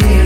feel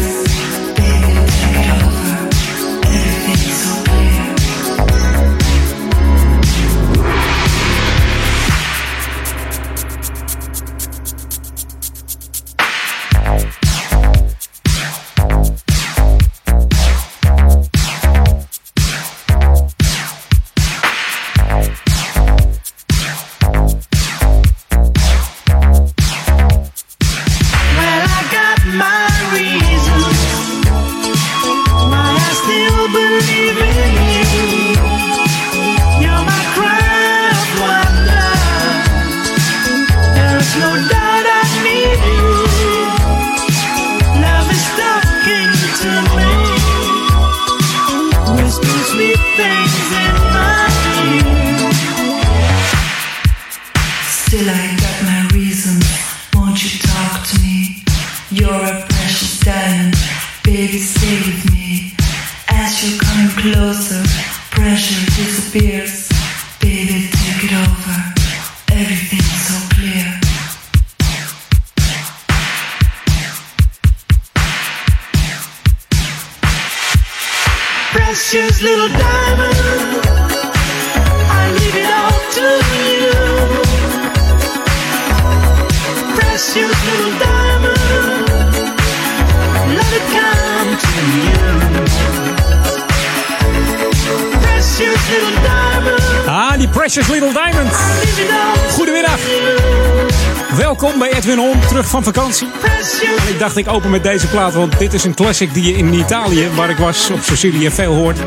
dacht ik open met deze plaat, want dit is een classic die je in Italië, waar ik was, op Sicilië veel hoort.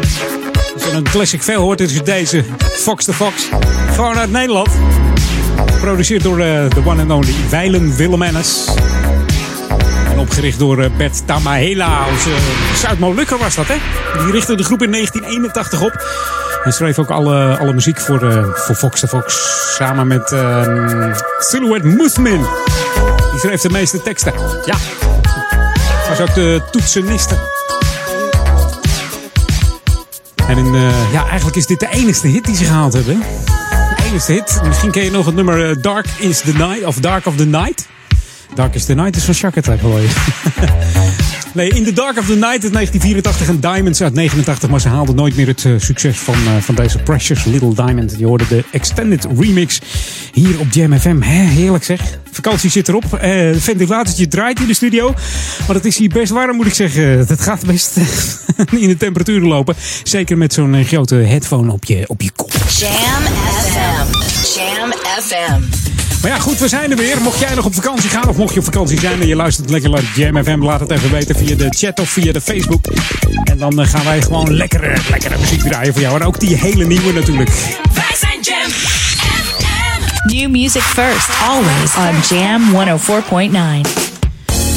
Een classic veel hoort, is deze Fox the Fox. Gewoon uit Nederland. Geproduceerd door eh, de one and only Weilen Willemennes. En opgericht door eh, Bert Tamahela. Onze Zuid-Molukker was dat, hè? Die richtte de groep in 1981 op. En schreef ook alle, alle muziek voor, eh, voor Fox the Fox. Samen met ehm Silhouette Movement. Die schreef de meeste teksten. Ja. Was ook de toetseniste. En in, eh, ja, eigenlijk is dit de enige hit die ze gehaald hebben. De enige hit. Misschien ken je nog het nummer eh, Dark is the Night. Of Dark of the Night. Dark is the Night is van Shakata geloof ik. Nee, In the Dark of the Night uit 1984 en Diamonds uit 89. Maar ze haalden nooit meer het eh, succes van, eh, van deze Precious Little Diamond. Je hoorde de extended remix hier op Jam FM. Heerlijk zeg. Vakantie zit erop. Eh ventilatortje draait in de studio. Maar het is hier best warm moet ik zeggen. Het gaat best in de temperaturen lopen. Zeker met zo'n grote headphone op je, op je kop. Jam FM. Jam FM. Maar ja, goed, we zijn er weer. Mocht jij nog op vakantie gaan of mocht je op vakantie zijn en je luistert lekker naar Jam FM, laat het even weten via de chat of via de Facebook. En dan eh, gaan wij gewoon lekkere, lekkere muziek draaien voor jou. En ook die hele nieuwe natuurlijk. Wij zijn Jam FM. New music first, always on Jam 104.9.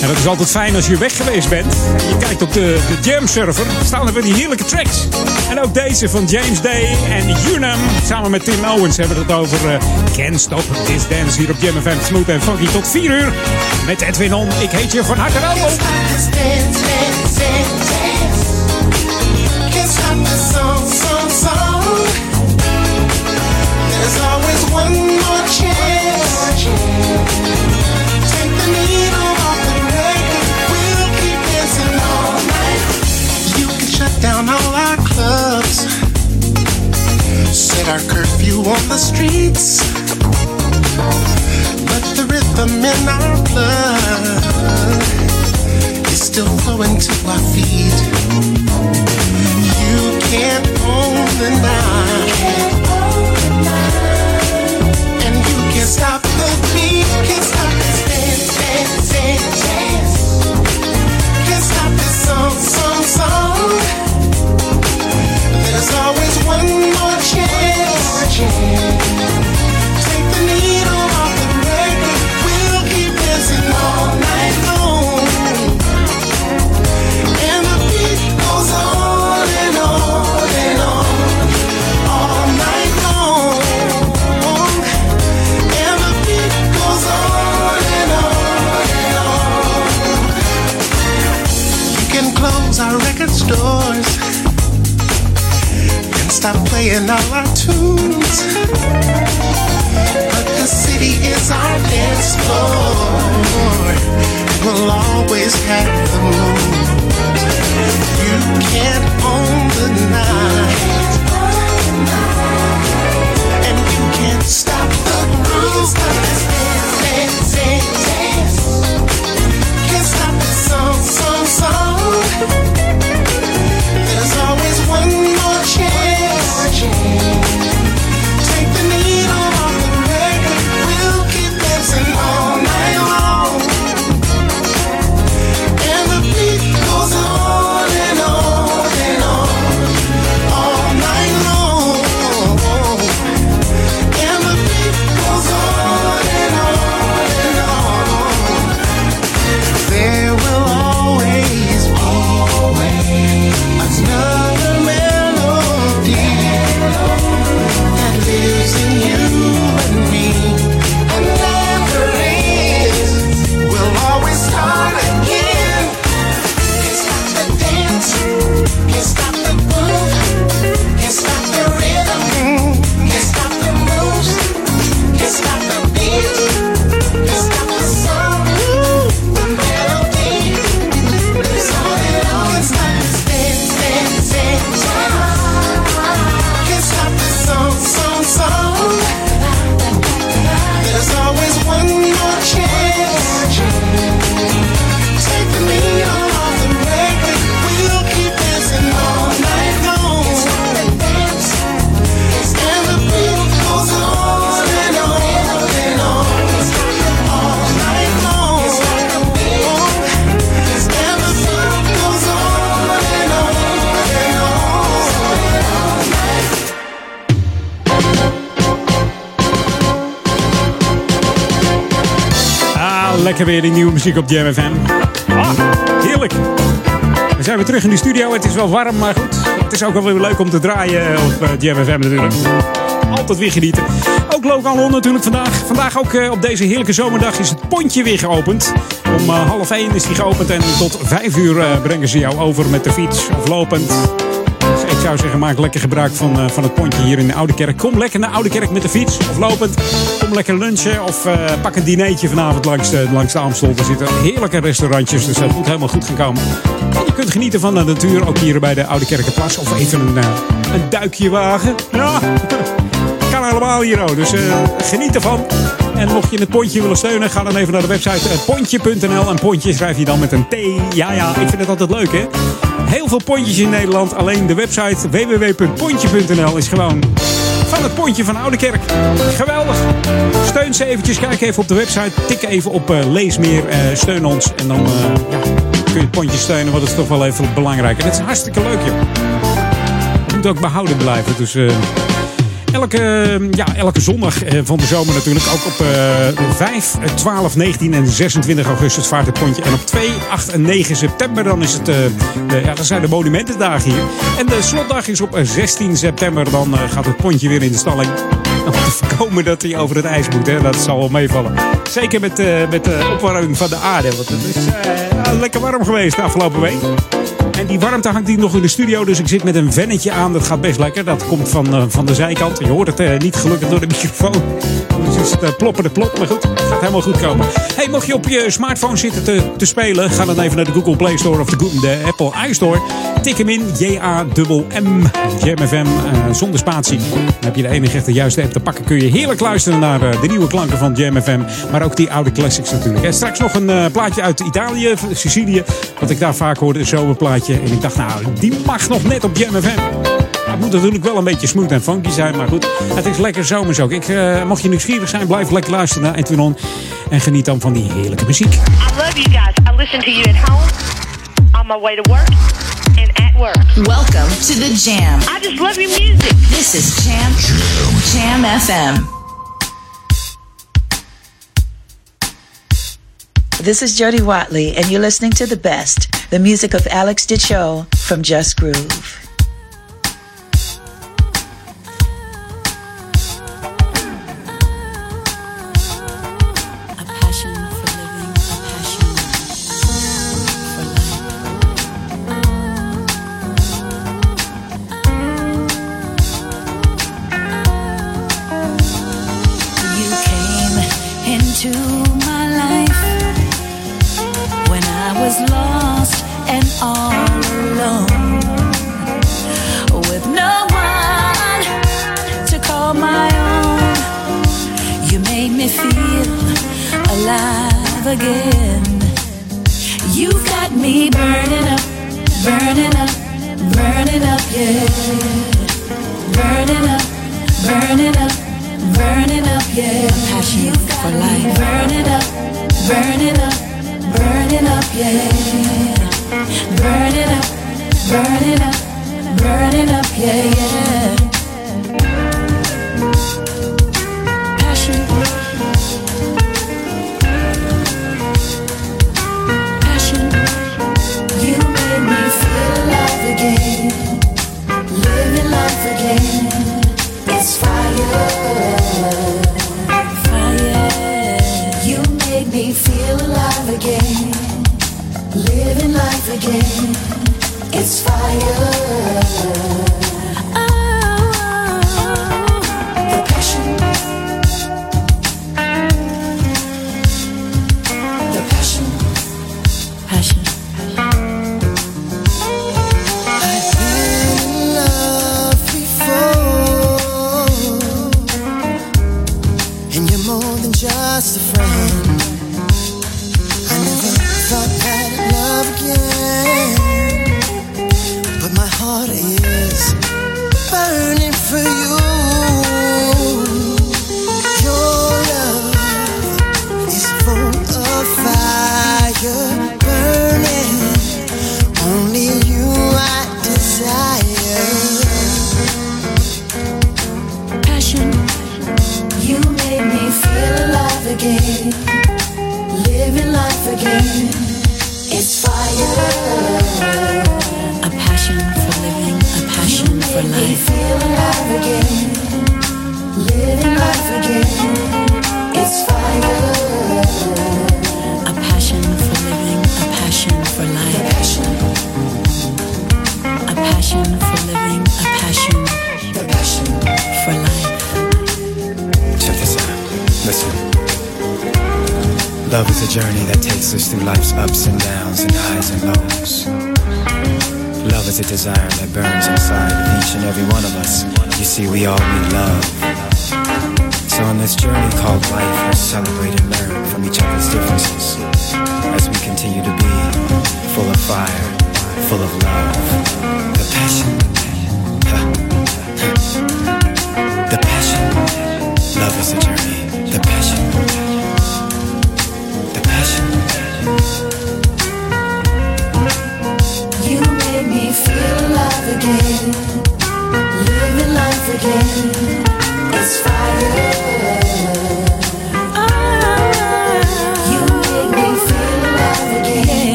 En dat is altijd fijn als je weg geweest bent. En je kijkt op de, de Jam server. Staan er weer die heerlijke tracks. En ook deze van James Day en Unum. Samen met Tim Owens hebben we het over eh, Can't Stop This Dance hier op Jam FM. Smooth en funky tot 4 uur. Met Edwin On. Ik heet je van harte welkom. There's always one Set our curfew on the streets. But the rhythm in our blood is still flowing to our feet. You can't own the night. And you can't stop our record stores and stop playing all our tunes. But the city is our dance floor. We'll always have the moon. You can't own the night. And you can't stop the groove. Lekker weer die nieuwe muziek op Jam FM. Heerlijk. We zijn weer terug in de studio. Het is wel warm, maar goed. Het is ook wel weer leuk om te draaien op eh, Jam FM natuurlijk. Altijd weer genieten. Ook Holland natuurlijk vandaag. Vandaag ook eh, op deze heerlijke zomerdag is het pontje weer geopend. Om eh, half één is die geopend en tot vijf uur brengen ze jou over met de fiets of lopend. Ik zou zeggen, maak lekker gebruik van, eh, van het pontje hier in de Oude Kerk. Kom lekker naar Oude Kerk met de fiets of lopend. Kom lekker lunchen of eh, pak een dinertje vanavond langs de, langs de Amstel. Er zitten heerlijke restaurantjes, dus dat moet helemaal goed gaan komen. En je kunt genieten van de natuur, ook hier bij de Oude Kerkenplas. Of even een, eh, een duikje wagen. Ja, kan allemaal hier ook. Dus geniet ervan. En mocht je het pontje willen steunen, ga dan even naar de website pontje.nl. En pontje schrijf je dan met een T. Ja, ja, ik vind het altijd leuk, hè? Heel veel pontjes in Nederland. Alleen de website www.pontje.nl is gewoon van het pontje van Oude Kerk. Geweldig. Steun ze eventjes. Kijk even op de website. Tik even op eh, lees meer. eh, steun ons. En dan eh, ja, kun je het pontje steunen. Want dat is toch wel even belangrijk. En het is hartstikke leuk, joh. Het moet ook behouden blijven. Dus... eh, Elke, ja, elke zondag eh, van de zomer natuurlijk. Ook op eh 5, 12, 19 en 26 augustus vaart het pontje. En op 2, 8 en 9 september dan is het, eh, de, ja, zijn de monumentendagen hier. En de slotdag is op 16 september. Dan eh, gaat het pontje weer in de stalling. Om te voorkomen dat hij over het ijs moet. Hè. Dat zal wel meevallen. Zeker met, eh, met de opwarming van de aarde. Want het is eh, lekker warm geweest de afgelopen week. En die warmte hangt hier nog in de studio, dus ik zit met een vennetje aan. Dat gaat best lekker. Dat komt van, eh, van de zijkant. Je hoort het eh, niet gelukkig door de microfoon. Dus is het uh, ploppen de. Maar goed, het gaat helemaal goed komen. Hey, mocht je op je smartphone zitten te, te spelen, ga dan even naar de Google Play Store of de, de Apple iStore. Tik hem in, J-A-M-M, Jam FM, eh, zonder spatie. Dan heb je de enige echte juiste app te pakken. Kun je heerlijk luisteren naar de nieuwe klanken van Jam FM. Maar ook die oude classics natuurlijk. En straks nog een plaatje uit Italië, Sicilië. Wat ik daar vaak hoorde, een zomerplaatje. En ik dacht, nou, die mag nog net op Jam FM. Het moet natuurlijk wel een beetje smooth en funky zijn, maar goed. Het is lekker zomers ook. Ik, eh, mocht je nieuwsgierig zijn, blijf lekker luisteren naar Edwin On. En geniet dan van die heerlijke muziek. I love you guys. I listen to you at home, on my way to work, and at work. Welcome to the Jam. I just love your music. This is Jam Jam FM. This is Jody Watley, and you're listening to the best, the music of Alex Dicho from Just Groove.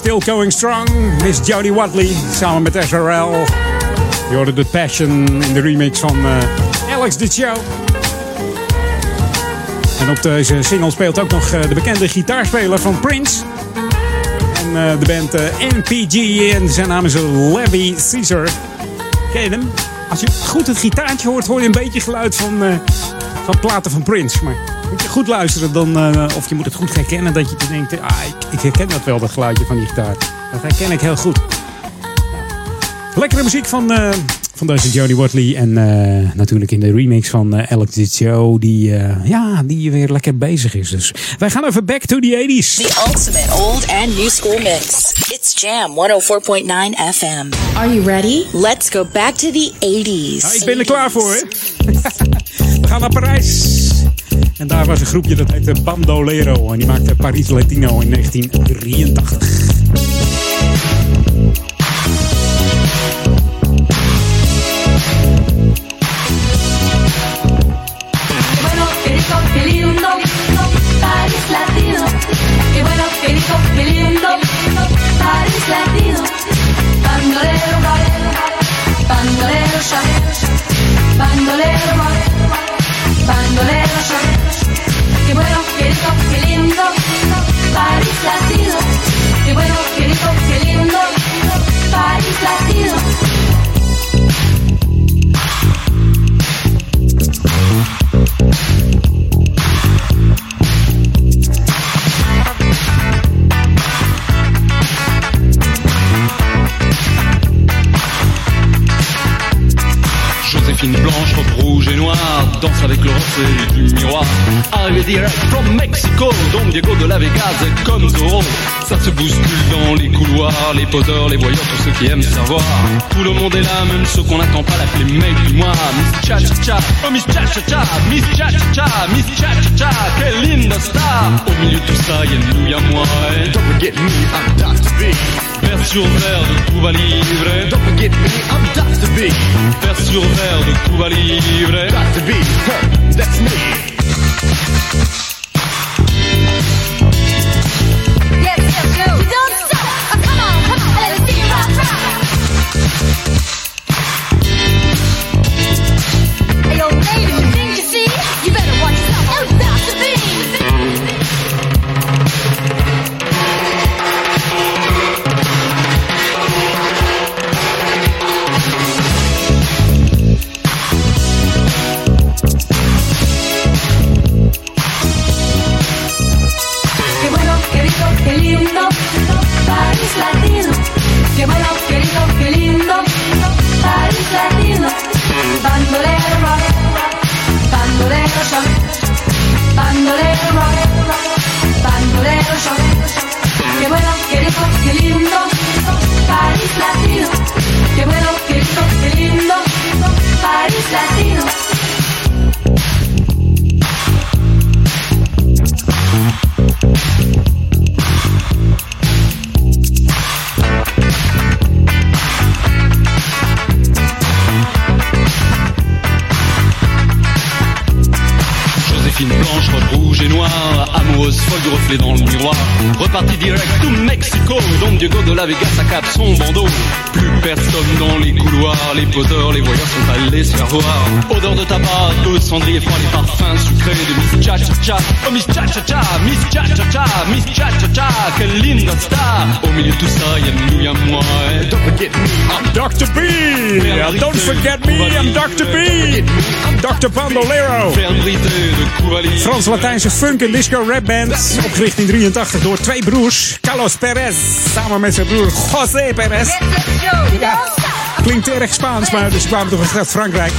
Still Going Strong. Miss Jodie Watley samen met SRL. Je hoorde The Passion in de remix van eh, Alex The Show. En op deze single speelt ook nog eh, de bekende gitaarspeler van Prince. En eh, de band eh, NPG en zijn naam is Levy Caesar. Ken hem? Als je goed het gitaartje hoort, hoor je een beetje geluid van, van platen van Prince. Maar moet je goed luisteren, dan, eh, of je moet het goed herkennen, dat je denkt, ah, ik, ik herken dat wel, dat geluidje van die gitaar. Dat herken ik heel goed. Lekkere muziek van, eh, van deze Jodie Watley. En eh, natuurlijk in de remix van eh, Alex Ditcho, die, eh, ja, die weer lekker bezig is. Dus wij gaan even back to the 80s. The ultimate old and new school mix. It's Jam 104.9 FM. Are you ready? Let's go back to the 80s. Nou, ik ben er klaar voor, hè? We gaan naar Parijs. En daar was een groepje dat heette Bandolero. En die maakte Paris Latino in 1983. Qué bueno, qué reflet du miroir. Arrivé direct from Mexico, Don Diego de la Vegas, comme Zorro. Ça se bouscule dans les couloirs, les poseurs, les voyeurs, tous ceux qui aiment savoir. Tout le monde est là, même ceux qu'on n'attend pas l'appeler mec du mois. Miss Cha Cha Cha, oh Miss Cha Cha Cha, Miss Cha Cha Cha, Miss Cha Cha Cha, quelle linda star. Au milieu de tout ça, y'a nous, y'a moi. Don't forget me, I'm Dr. Sur verre de Cuba Libre. Don't forget me, I'm Dr. B. Vers sur verre de Cuba Libre. Dr. B, huh, that's me. Du reflet dans le Reparti direct to Mexico, Don Diego de la Vega s'accable son bandeau. Plus personne dans les couloirs, les poteurs, les voyageurs sont allés se faire voir. Odeur de tabac, de cendrier froid, les parfums sucrés de Miss Cha Cha Cha. Oh Miss Cha Cha Cha, Miss Cha Cha Cha, Miss Cha Cha Cha, quelle linda star. Au milieu de tout ça, y'a nous, y'a moi. Don't forget me, I'm Dr. B. Yeah, don't forget me, I'm Dr. B. I'm Dr. Bandolero. Frans-Latijnse funk en disco rap band. Opgericht in 83 door twee broers. Carlos Perez samen met zijn broer José Perez. Ja, klinkt erg Spaans, maar dus kwamen toch uit Frankrijk.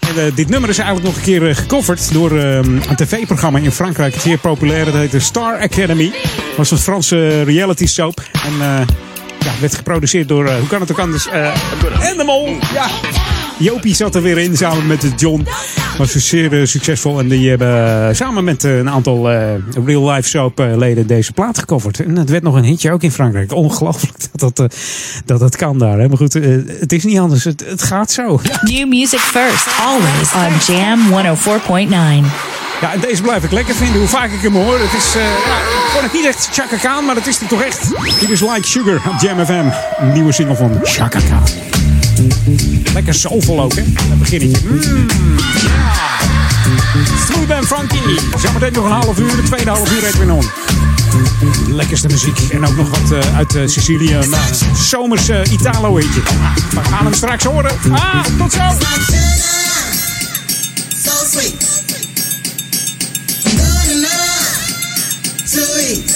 En, eh, dit nummer is eigenlijk nog een keer eh, gecoverd door eh, een tv-programma in Frankrijk. Zeer populair. Dat heette Star Academy. was een Franse reality soap. En ja, werd geproduceerd door, hoe kan het ook anders? Eh Animal. Ja. Jopie zat er weer in samen met John. Was zeer eh, succesvol. En die hebben eh, samen met eh, een aantal real life soap leden deze plaat gecoverd. En het werd nog een hitje ook in Frankrijk. Ongelooflijk dat dat, dat, dat kan daar. Hè. Maar goed, het is niet anders. Het, het gaat zo. New music first, always on Jam 104.9. Ja, en deze blijf ik lekker vinden, hoe vaak ik hem hoor. Het is, ja, ik vond het niet echt Chaka Khan, maar dat is het toch echt. Dit is Like Sugar op Jam FM. Een nieuwe single van Chaka Khan. Lekker soulful ook, hè? Dat beginnetje. Mm, ja. Smooth funky. Zometeen nog een half uur, de tweede half uur Edwin On. Lekkerste muziek. En ook nog wat eh, uit eh, Sicilië. Een zomers eh, Italo heetje. We gaan hem straks horen. Ah, tot zo. Sweet.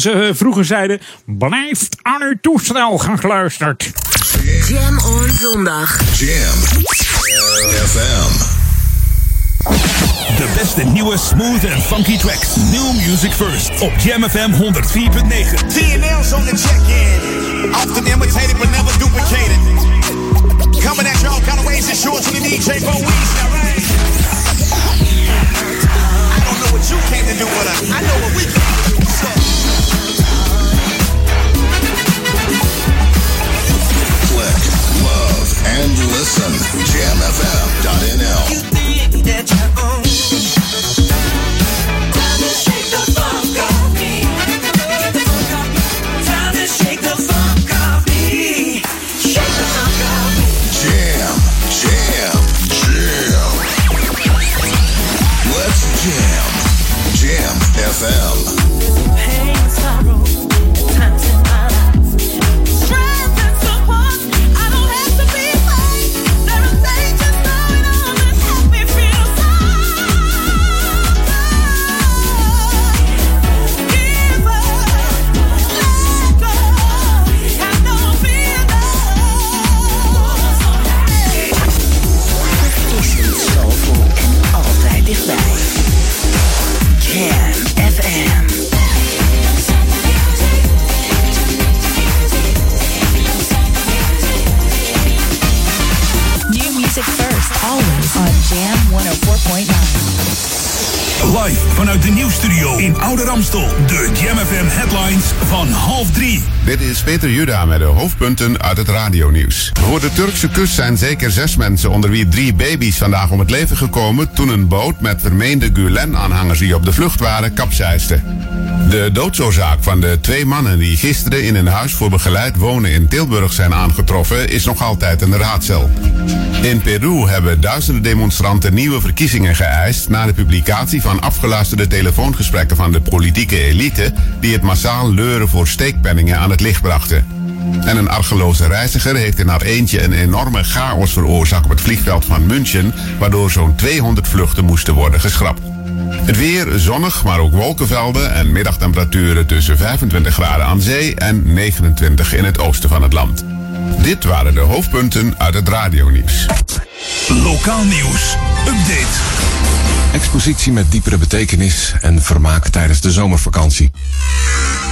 zoals ze eh, vroeger zeiden, blijft aan uw toestel gaan geluisterd. Jam on zondag. Jam FM. De beste nieuwe smooth en funky tracks. New music first op Jam FM 104.9. TNL's on the check-in. Often imitated but never duplicated. Coming at you all kind of ways and shorts with the DJ for weeks? I don't know what you came to do, but I, I know what we came and listen. JamFM.nl. You think that you're on. Time to shake the. Vanuit de nieuwsstudio in Oude Ramstel. De Jam headlines van half drie. Dit is Peter Juda met de hoofdpunten uit het radionieuws. Voor de Turkse kust zijn zeker zes mensen, onder wie drie baby's, vandaag om het leven gekomen toen een boot met vermeende Gulen-aanhangers die op de vlucht waren, kapseisde. De doodsoorzaak van de twee mannen die gisteren in een huis voor begeleid wonen in Tilburg zijn aangetroffen, is nog altijd een raadsel. In Peru hebben duizenden demonstranten nieuwe verkiezingen geëist na de publicatie van afgeluisterde telefoongesprekken van de politieke elite die het massaal leuren voor steekpenningen aan het licht brachten. En een argeloze reiziger heeft in haar eentje een enorme chaos veroorzaakt op het vliegveld van München, waardoor zo'n 200 vluchten moesten worden geschrapt. Het weer zonnig, maar ook wolkenvelden en middagtemperaturen tussen 25 graden aan zee en 29 in het oosten van het land. Dit waren de hoofdpunten uit het radionieuws. Lokaal nieuws. Update. Expositie met diepere betekenis en vermaak tijdens de zomervakantie.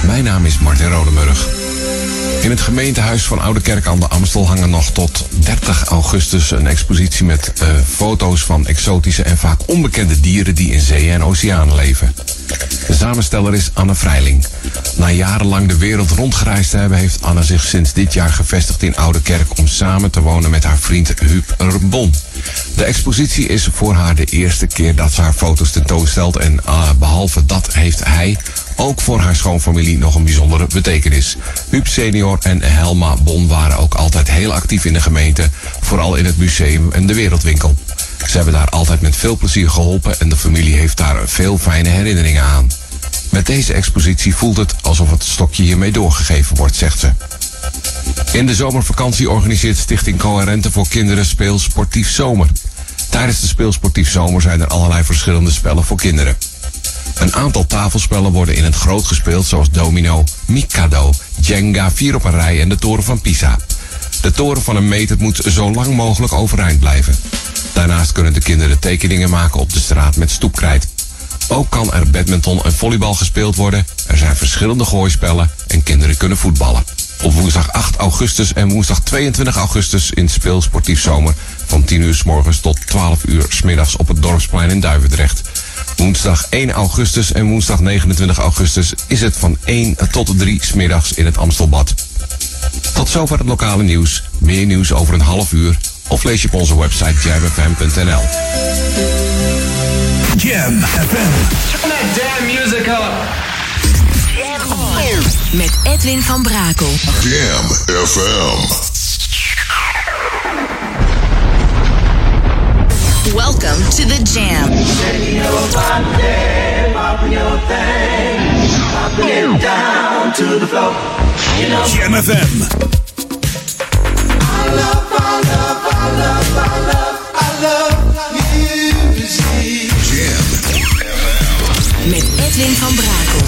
Mijn naam is Martin Rodemurg. In het gemeentehuis van Oude Kerk aan de Amstel hangen nog tot 30 augustus een expositie met eh, foto's van exotische en vaak onbekende dieren die in zeeën en oceanen leven. De samensteller is Anne Vrijling. Na jarenlang de wereld rondgereisd te hebben, heeft Anne zich sinds dit jaar gevestigd in Oude Kerk om samen te wonen met haar vriend Huub Bon. De expositie is voor haar de eerste keer dat ze haar foto's tentoonstelt en eh, behalve dat heeft hij ook voor haar schoonfamilie nog een bijzondere betekenis. Huub senior en Helma Bon waren ook altijd heel actief in de gemeente, vooral in het museum en de wereldwinkel. Ze hebben daar altijd met veel plezier geholpen en de familie heeft daar veel fijne herinneringen aan. Met deze expositie voelt het alsof het stokje hiermee doorgegeven wordt, zegt ze. In de zomervakantie organiseert Stichting Coherente voor Kinderen Speel Sportief Zomer. Tijdens de speelsportief zomer zijn er allerlei verschillende spellen voor kinderen. Een aantal tafelspellen worden in het groot gespeeld, zoals domino, mikado, jenga, vier op een rij en de toren van Pisa. De toren van een meter moet zo lang mogelijk overeind blijven. Daarnaast kunnen de kinderen tekeningen maken op de straat met stoepkrijt. Ook kan er badminton en volleybal gespeeld worden. Er zijn verschillende gooispellen en kinderen kunnen voetballen. Op woensdag 8 augustus en woensdag 22 augustus in Speelsportief Zomer van 10 uur s morgens tot 12 uur s middags op het Dorpsplein in Duivendrecht. Woensdag 1 augustus en woensdag 29 augustus is het van 1 tot 3 s middags in het Amstelbad. Tot zover het lokale nieuws. Meer nieuws over een half uur of lees je op onze website jamfm.nl. Jam FM. Turn that damn music up. Jam on. Met Edwin van Brakel. Jam FM. Welcome to the Jam. down to the floor. You know, Jam FM. I love, I love, I love, I love, I love music. Jam. Met Edwin van Brakel.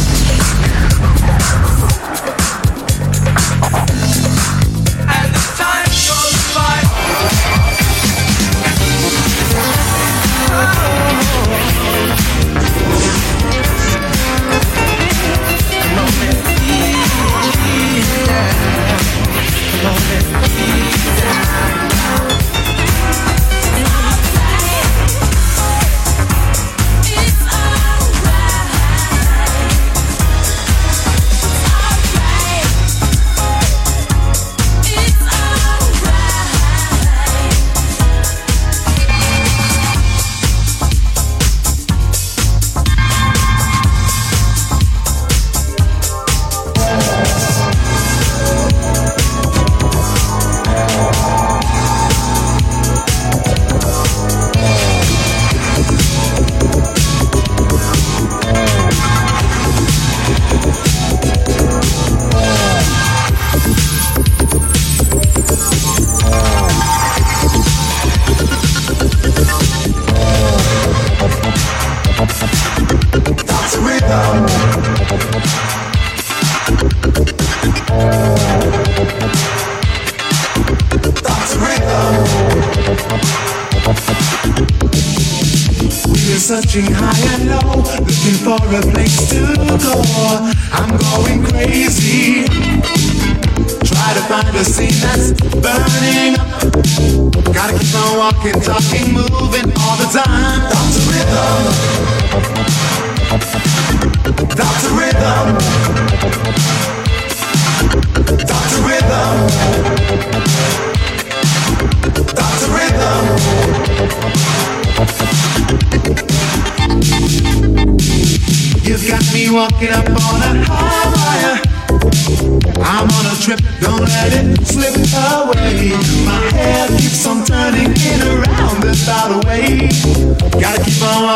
Talking, moving all the time. That's a rhythm.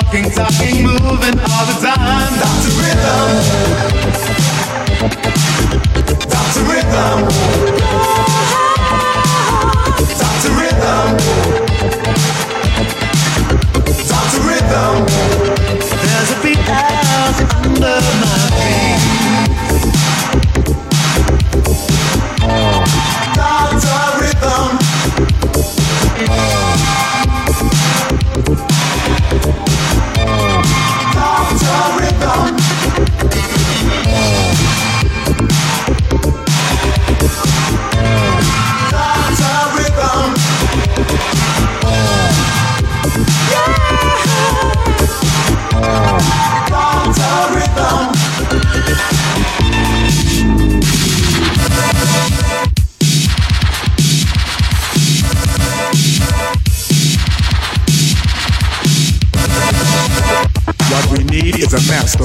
Walking, talking, moving all the time.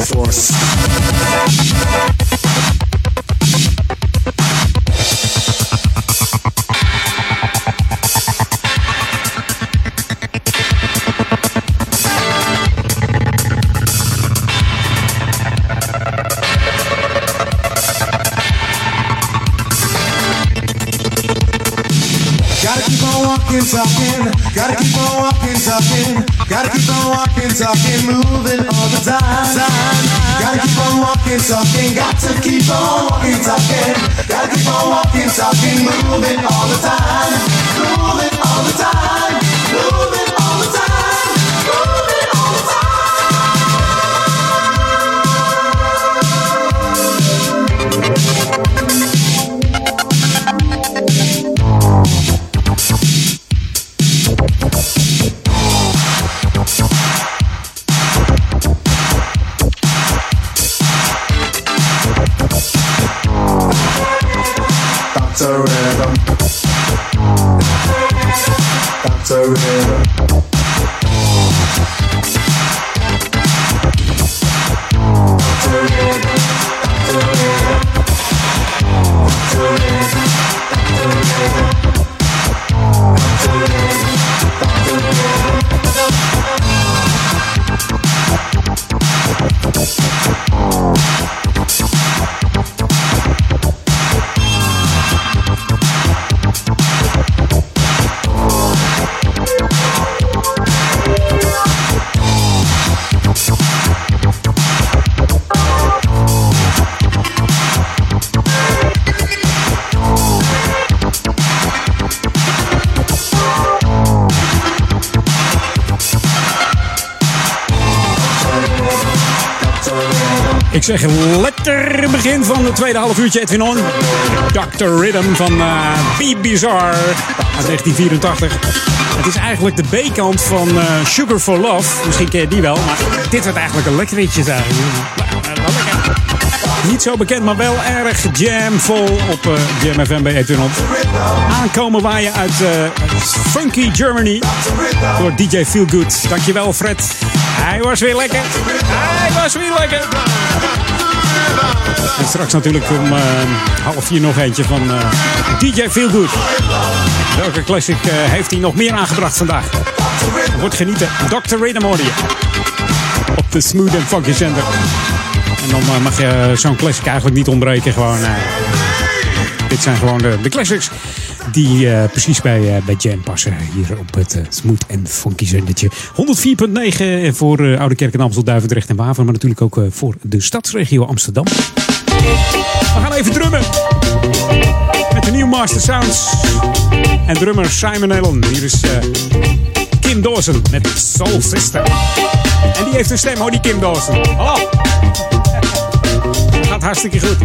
Force. Talking. Gotta keep on walking, talking. Gotta keep on walking, talking, moving all the time. Gotta keep on walking, talking. Got to keep on walking, talking. Gotta keep on walking, talking, moving all the time. Moving all the time. Zeg lekker begin van het tweede half uurtje Edwin On. Dr. Rhythm van eh Be Bizarre uit 1984. Het is eigenlijk de B-kant van eh, Sugar for Love. Misschien ken je die wel, maar dit wordt eigenlijk een lekker liedje zijn. Niet zo bekend, maar wel erg jamvol op eh, Jam FM bij Edwin On. Aankomen waaien uit eh, Funky Germany door DJ Feelgood. Dankjewel Fred. Hij was weer lekker. Hij was weer lekker. En straks natuurlijk om eh, half vier nog eentje van eh, DJ Feelgood. Welke classic eh, heeft hij nog meer aangebracht vandaag? Wordt genieten. Dr. Rhythm. Op de Smooth and Funky Center. En dan mag je zo'n classic eigenlijk niet ontbreken. Gewoon, dit zijn gewoon de, de classics die eh, precies bij, eh, bij Jam passen. Hier op het eh, Smooth and Funky zendertje. 104.9 voor Oude Kerk en Amstel, Duivendrecht en Waver. Maar natuurlijk ook voor de stadsregio Amsterdam. We gaan even drummen. Met de nieuwe Master Sounds. En drummer Simon Allen. Hier is Kim Dawson met Soul Sister. En die heeft een stem hoor, die Kim Dawson. Oh. Gaat hartstikke goed.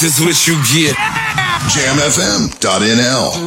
This is what you get. JamFM.nl.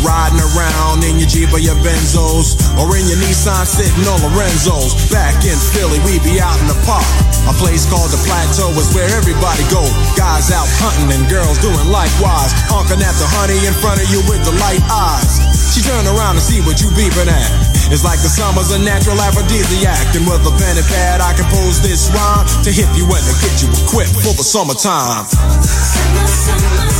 Riding around in your Jeep or your Benzos or in your Nissan sitting on Lorenzo's. Back in Philly, we be out in the park. A place called the Plateau is where everybody go. Guys out hunting and girls doing likewise. Honking at the honey in front of you with the light eyes. She turn around and see what you beeping at. It's like the summer's a natural aphrodisiac. And with a pen and pad, I compose this rhyme to hit you and to get you equipped for the summertime. It's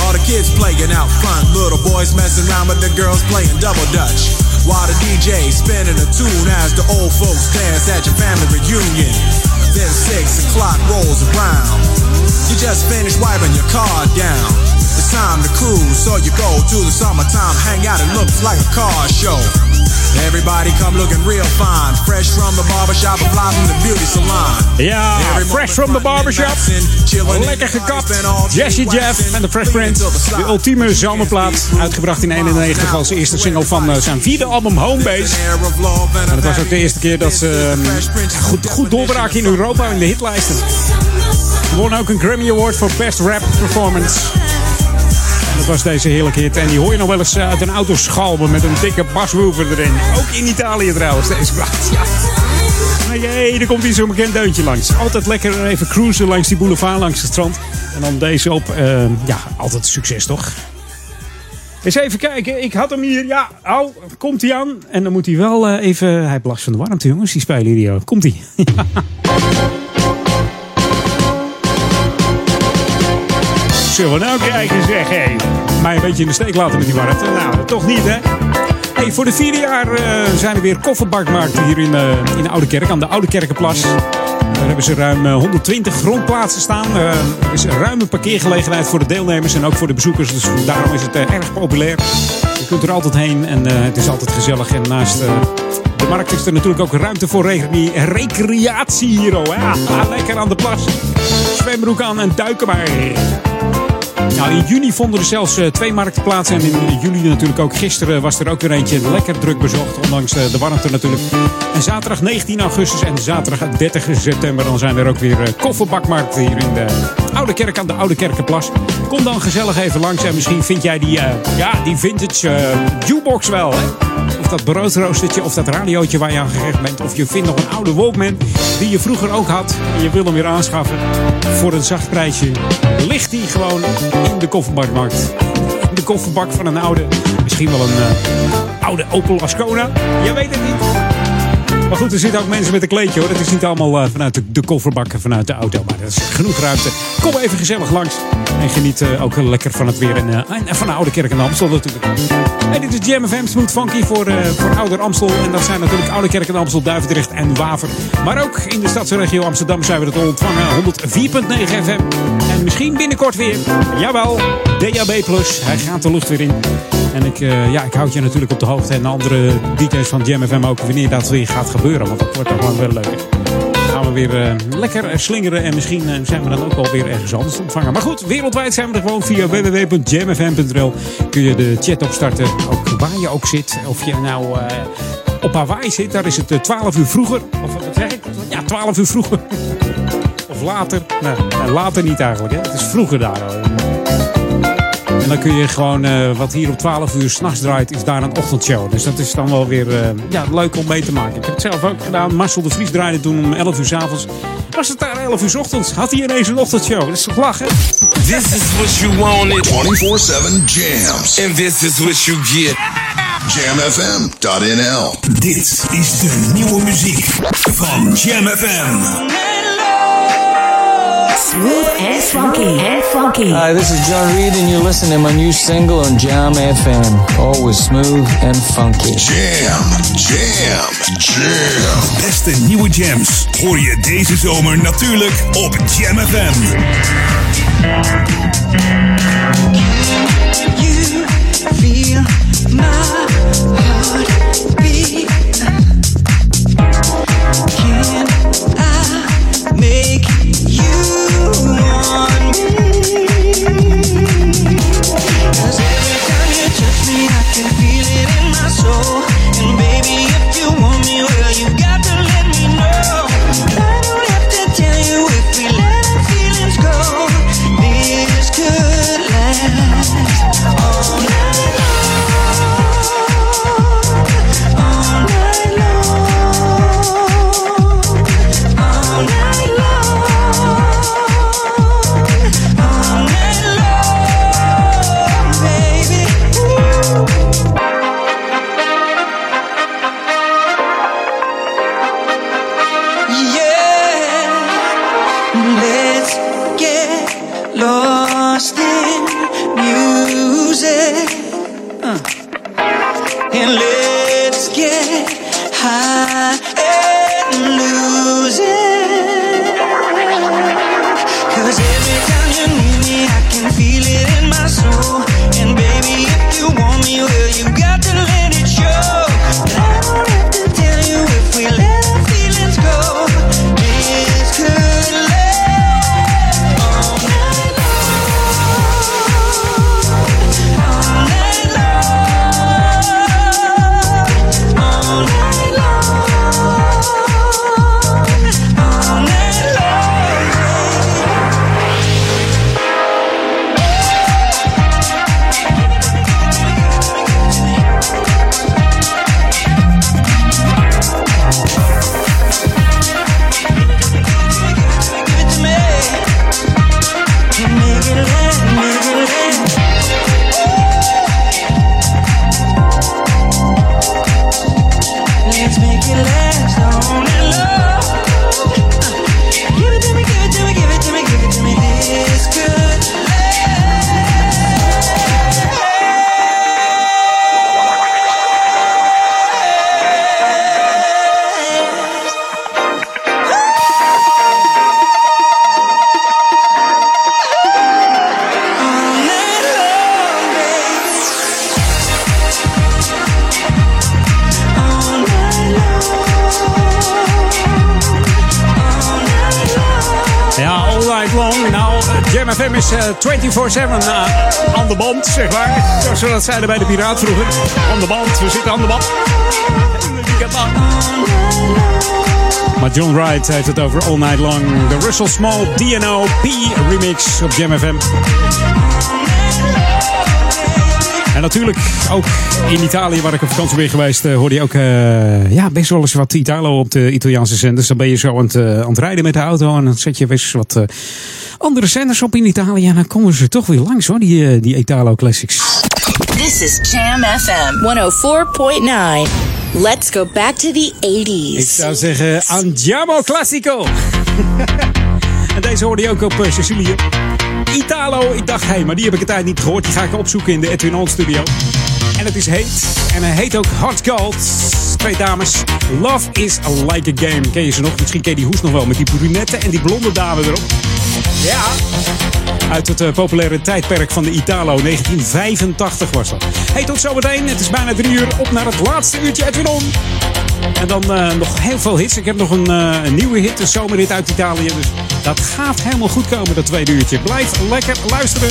All the kids playing out front, little boys messing around with the girls playing double dutch. While the DJ spinning a tune as the old folks dance at your family reunion. Then six o'clock rolls around. You just finished wiping your car down. It's time to cruise, so you go to the summertime hangout. It looks like a car show. Everybody come looking real fine, fresh from the barbershop, fly from the beauty salon. Ja, Fresh from the Barbershop. Lekker gekapt. Jesse Jeff en de Fresh Prince. De ultieme zomerplaat. Uitgebracht in 91 als eerste single van eh, zijn vierde album Homebase. En het was ook de eerste keer dat ze eh, goed, goed doorbraken in Europa in de hitlijsten. Won ook een Grammy Award voor Best Rap Performance. Was deze heerlijke hit. En die hoor je nog wel eens eh, uit een auto schalmen met een dikke baswoofer erin. Ook in Italië trouwens, deze. Ja. Maar jee, er komt hier zo'n bekend deuntje langs. Altijd lekker even cruisen langs die boulevard, langs het strand. En dan deze op. eh, ja, altijd succes toch? Eens even kijken, ik had hem hier. Ja, au, komt hij aan. En dan moet hij wel eh, even... Hij heeft last van de warmte, jongens, die spelen hier. Komt hij? Zullen we nou kijken, zeg. Hé, mij een beetje in de steek laten met die warmte. Nou, toch niet, hè? Hey, voor de vierde jaar eh, zijn er weer kofferbakmarkten hier in, eh, in Oude Kerk, aan de Oude Kerkenplas. Daar hebben ze ruim eh, 120 grondplaatsen staan. Eh, er is een ruime parkeergelegenheid voor de deelnemers en ook voor de bezoekers. Dus daarom is het eh, erg populair. Je kunt er altijd heen en eh, het is altijd gezellig. En naast eh, de markt is er natuurlijk ook ruimte voor recre- recreatie hier. Oh, ja. Ah, lekker aan de plas. Zwembroek aan en duiken maar. Nou, in juni vonden er zelfs eh, twee markten plaats. En in juli natuurlijk ook. Gisteren was er ook weer eentje lekker druk bezocht. Ondanks eh, de warmte natuurlijk. En zaterdag 19 augustus en zaterdag 30 september. Dan zijn er ook weer eh, kofferbakmarkten hier in de Oude Kerk aan de Oude Kerkenplas. Kom dan gezellig even langs. En misschien vind jij die, ja, die vintage eh, jukebox wel. Hè? Of dat broodroostertje of dat radiootje waar je aan gerecht bent. Of je vindt nog een oude Walkman die je vroeger ook had. En je wil hem weer aanschaffen voor een zacht prijsje. Ligt die gewoon in de kofferbakmarkt. De kofferbak van een oude, misschien wel een eh, oude Opel Ascona. Je weet het niet. Maar goed, er zitten ook mensen met een kleedje hoor. Het is niet allemaal eh, vanuit de, de kofferbak, vanuit de auto. Maar er is genoeg ruimte. Kom even gezellig langs. En geniet eh, ook lekker van het weer. En, eh, en- van de Oude Kerk en Amstel natuurlijk. Dit is Jam FM Smooth Funky voor, eh, voor Ouder Amstel. En dat zijn natuurlijk Oude Kerk en Amstel, Duivendrecht en Waver. Maar ook in de stadsregio Amsterdam zijn we al ontvangen. 104.9 FM. En misschien binnenkort weer. Jawel, DAB+. Hij gaat de lucht weer in. En ik, eh, ja, ik houd je natuurlijk op de hoogte. En de andere details van Jam FM ook. Wanneer dat weer gaat gebeuren. Want dat wordt toch wel wel leuk. Dan gaan we weer eh, lekker slingeren. En misschien eh, zijn we dan ook wel weer ergens anders ontvangen. Maar goed, wereldwijd zijn we er gewoon via www.jamfm.nl. Kun je de chat opstarten. Ook waar je ook zit. Of je nou op Hawaii zit. Daar is het eh, 12 uur vroeger. Of wat zeg ik? Ja, 12 uur vroeger. of later. Nou, nou, later niet eigenlijk. Hè. Het is vroeger daar al. En dan kun je gewoon, eh, wat hier om 12 uur s'nachts draait, is daar een ochtendshow. Dus dat is dan wel weer eh, ja, leuk om mee te maken. Ik heb het zelf ook gedaan. Marcel de Vries draaide toen om 11 uur s'avonds. Was het daar 11 uur 's ochtends? Had hij ineens een ochtendshow? Dat is toch lachen? This is what you wanted. 24-7 jams. And this is what you get. Jamfm.nl Dit is de nieuwe muziek van Jam FM. Smooth and funky. And funky. Hi, this is John Reed, and you're listening to my new single on Jam FM. Always smooth and funky. Jam, jam, jam. Beste nieuwe jams hoor je deze zomer natuurlijk op Jam FM. You feel my heart Ja, all night long. Nou, eh, Jam FM is eh, 24-7 eh, aan de band, zeg maar. Zoals we dat zeiden bij de Piraat vroeger. Aan de band, we zitten aan de band. Maar John Wright heeft het over All Night Long. De Russell Small DNO P remix op Jam FM. En natuurlijk ook in Italië, waar ik op vakantie ben geweest, eh, hoorde je ook eh, ja, best wel eens wat Italo op de Italiaanse zenders. Dan ben je zo aan het, eh, aan het rijden met de auto en dan zet je best wat andere zenders op in Italië. En dan komen ze toch weer langs hoor, die, die Italo Classics. This is Jam FM 104.9. Let's go back to the 80s. Ik zou zeggen, Andiamo Classico. en deze hoorde je ook op Sicilië. Italo, ik dacht, hé, maar die heb ik een tijd niet gehoord. Die ga ik opzoeken in de Edwin studio. En het is heet. En hij heet ook Hot Gold. Twee dames. Love is like a game. Ken je ze nog? Misschien ken je die hoes nog wel. Met die brunette en die blonde dame erop. Ja. Uit het eh, populaire tijdperk van de Italo. 1985 was dat. Hey, tot zometeen. Het is bijna drie uur. Op naar het laatste uurtje Edwin On. En dan eh, nog heel veel hits. Ik heb nog een, eh, een nieuwe hit, een zomerhit uit Italië. Dus dat gaat helemaal goed komen, dat tweede uurtje. Blijf lekker luisteren.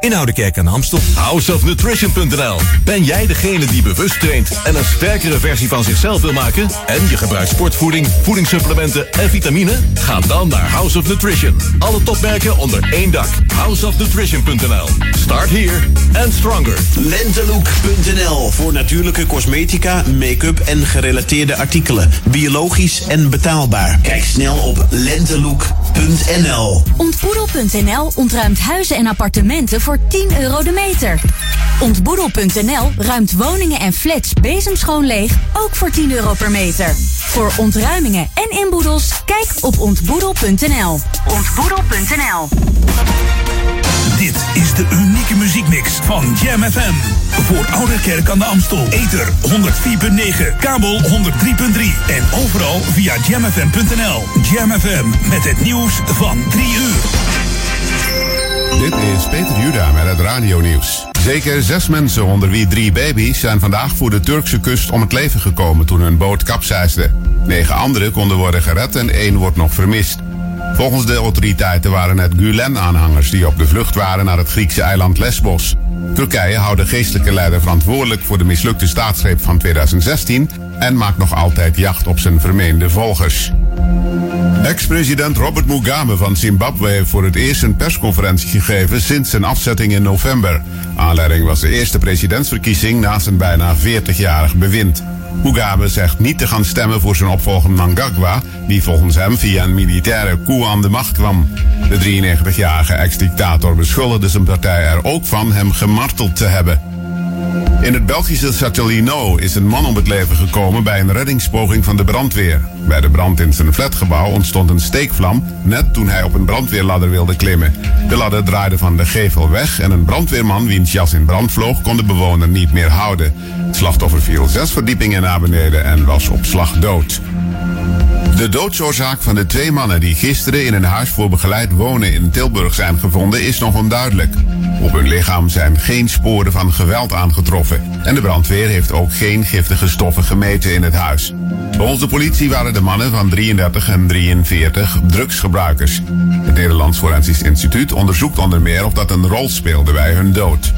in Oudekerk aan de Amstel. Houseofnutrition.nl Ben jij degene die bewust traint en een sterkere versie van zichzelf wil maken? En je gebruikt sportvoeding, voedingssupplementen en vitamine? Ga dan naar House of Nutrition. Alle topmerken onder één dak. Houseofnutrition.nl Start here and stronger. Lentelook.nl voor natuurlijke cosmetica, make-up en gerelateerde artikelen. Biologisch en betaalbaar. Kijk snel op lentelook.nl. Ontboedel.nl ontruimt huizen en appartementen voor 10 euro de meter. Ontboedel.nl ruimt woningen en flats bezemschoon leeg, ook voor 10 euro per meter. Voor ontruimingen en inboedels, kijk op ontboedel.nl. Ontboedel.nl Dit is de muziekmix van Jam FM. Voor Oude Kerk aan de Amstel. Ether 104.9, kabel 103.3 en overal via jamfm.nl. Jam FM met het nieuws van 3 uur. Dit is Peter Juda met het radionieuws. Zeker zes mensen, onder wie drie baby's, zijn vandaag voor de Turkse kust om het leven gekomen toen hun boot kapseisde. Negen anderen konden worden gered en één wordt nog vermist. Volgens de autoriteiten waren het Gulen-aanhangers die op de vlucht waren naar het Griekse eiland Lesbos. Turkije houdt de geestelijke leider verantwoordelijk voor de mislukte staatsgreep van 2016 en maakt nog altijd jacht op zijn vermeende volgers. Ex-president Robert Mugabe van Zimbabwe heeft voor het eerst een persconferentie gegeven sinds zijn afzetting in november. Aanleiding was de eerste presidentsverkiezing na zijn bijna 40-jarig bewind. Mugabe zegt niet te gaan stemmen voor zijn opvolger Mnangagwa, die volgens hem via een militaire coup aan de macht kwam. De 93-jarige ex-dictator beschuldigde zijn partij er ook van hem gemarteld te hebben. In het Belgische Châtellino is een man om het leven gekomen bij een reddingspoging van de brandweer. Bij de brand in zijn flatgebouw ontstond een steekvlam net toen hij op een brandweerladder wilde klimmen. De ladder draaide van de gevel weg en een brandweerman wiens jas in brand vloog kon de bewoner niet meer houden. Het slachtoffer viel zes verdiepingen naar beneden en was op slag dood. De doodsoorzaak van de twee mannen die gisteren in een huis voor begeleid wonen in Tilburg zijn gevonden is nog onduidelijk. Op hun lichaam zijn geen sporen van geweld aangetroffen en de brandweer heeft ook geen giftige stoffen gemeten in het huis. Volgens de politie waren de mannen van 33 en 43 drugsgebruikers. Het Nederlands Forensisch Instituut onderzoekt onder meer of dat een rol speelde bij hun dood.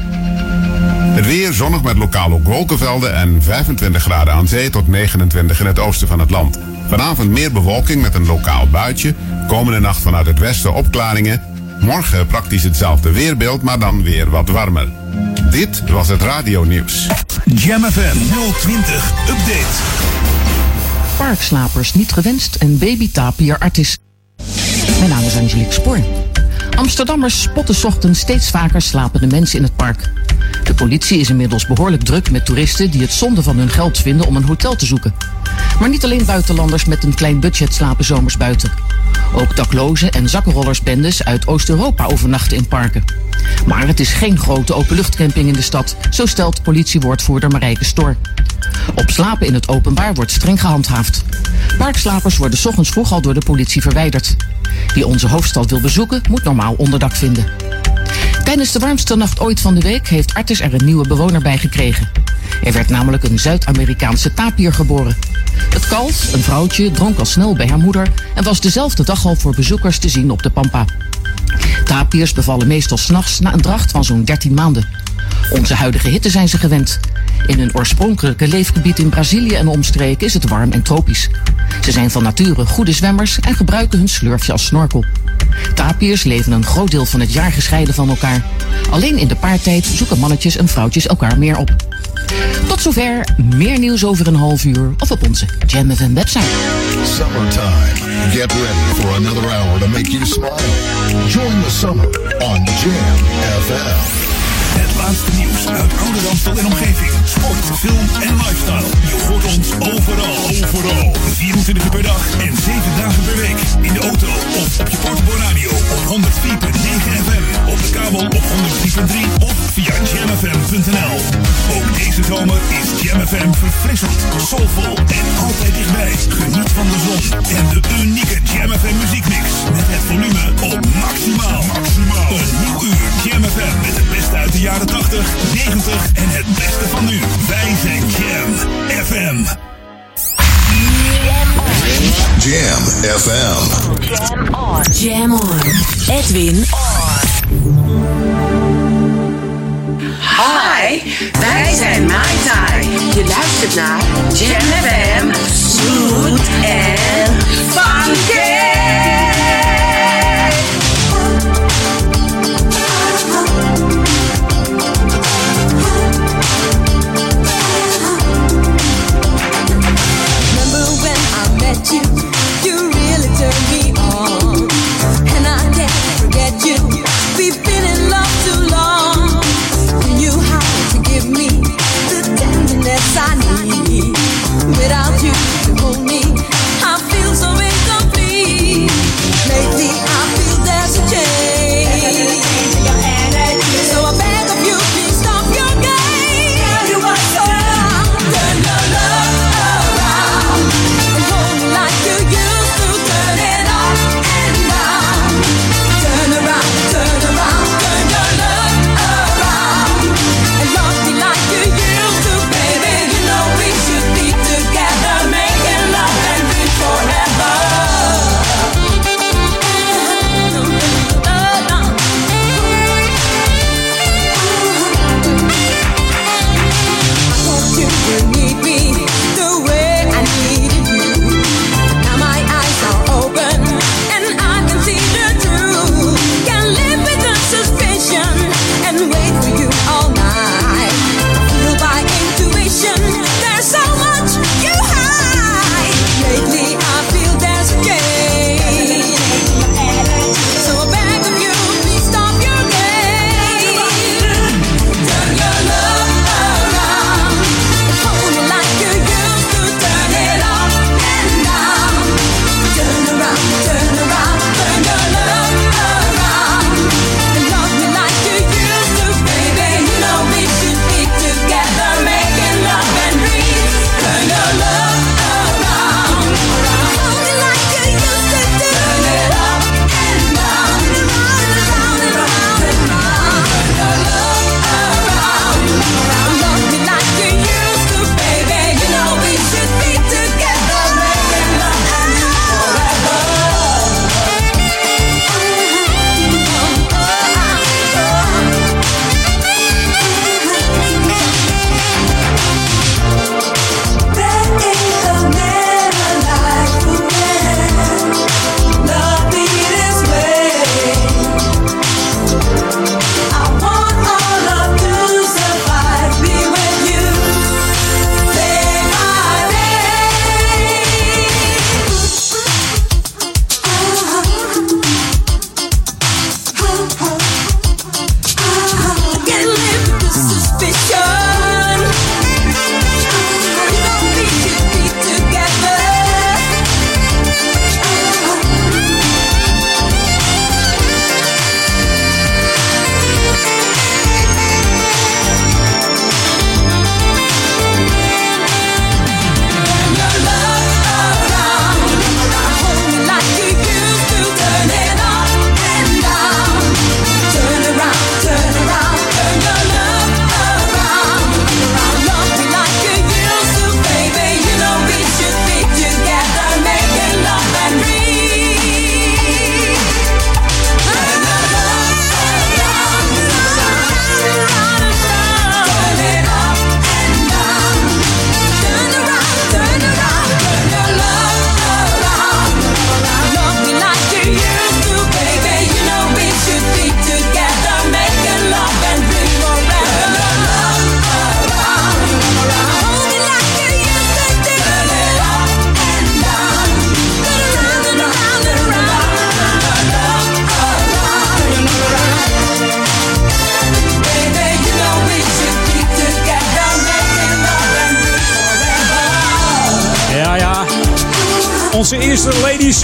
Het weer zonnig met lokaal ook wolkenvelden en 25 graden aan zee tot 29 in het oosten van het land. Vanavond meer bewolking met een lokaal buitje. Komende nacht vanuit het westen opklaringen. Morgen praktisch hetzelfde weerbeeld, maar dan weer wat warmer. Dit was het radionieuws. Jam FM 020 Update. Parkslapers niet gewenst en babytapier artis. Mijn naam is Angelique Spoor. Amsterdammers spotten 's ochtends steeds vaker slapende mensen in het park. De politie is inmiddels behoorlijk druk met toeristen die het zonde van hun geld vinden om een hotel te zoeken. Maar niet alleen buitenlanders met een klein budget slapen zomers buiten. Ook daklozen en zakkenrollersbendes uit Oost-Europa overnachten in parken. Maar het is geen grote openluchtcamping in de stad, zo stelt politiewoordvoerder Marijke Stor. Op slapen in het openbaar wordt streng gehandhaafd. Parkslapers worden ochtends vroeg al door de politie verwijderd. Wie onze hoofdstad wil bezoeken, moet normaal onderdak vinden. Tijdens de warmste nacht ooit van de week heeft Artis er een nieuwe bewoner bij gekregen. Er werd namelijk een Zuid-Amerikaanse tapier geboren. Het kalf, een vrouwtje, dronk al snel bij haar moeder en was dezelfde dag al voor bezoekers te zien op de Pampa. Tapiers bevallen meestal s'nachts na een dracht van zo'n 13 maanden. Onze huidige hitte zijn ze gewend. In hun oorspronkelijke leefgebied in Brazilië en omstreken is het warm en tropisch. Ze zijn van nature goede zwemmers en gebruiken hun slurfje als snorkel. Tapiers leven een groot deel van het jaar gescheiden van elkaar. Alleen in de paartijd zoeken mannetjes en vrouwtjes elkaar meer op. Tot zover, meer nieuws over een half uur of op onze Jam FM website. Summertime. Get ready for another hour to make you smile. Join the summer on Jam FM. Het laatste nieuws uit Oude Ramstel en omgeving. Sport, film en lifestyle. Je hoort ons overal. Overal. 24 uur per dag en 7 dagen per week. In de auto of op je portable radio op 104.9 FM. Op de kabel op 103.3 of via jamfm.nl. Ook zomer is Jam FM verfrissend, soulvol en altijd dichtbij. Geniet van de zon en de unieke Jam FM muziekmix met het volume op maximaal. maximaal. Een nieuw uur Jam FM met het beste uit de jaren 80, 90 en het beste van nu. Wij zijn Jam FM. Jam FM. Jam on. Jam on. Edwin on. Hi, wij zijn Mai Tai. Je luistert naar Jam FM, Smooth en Funky.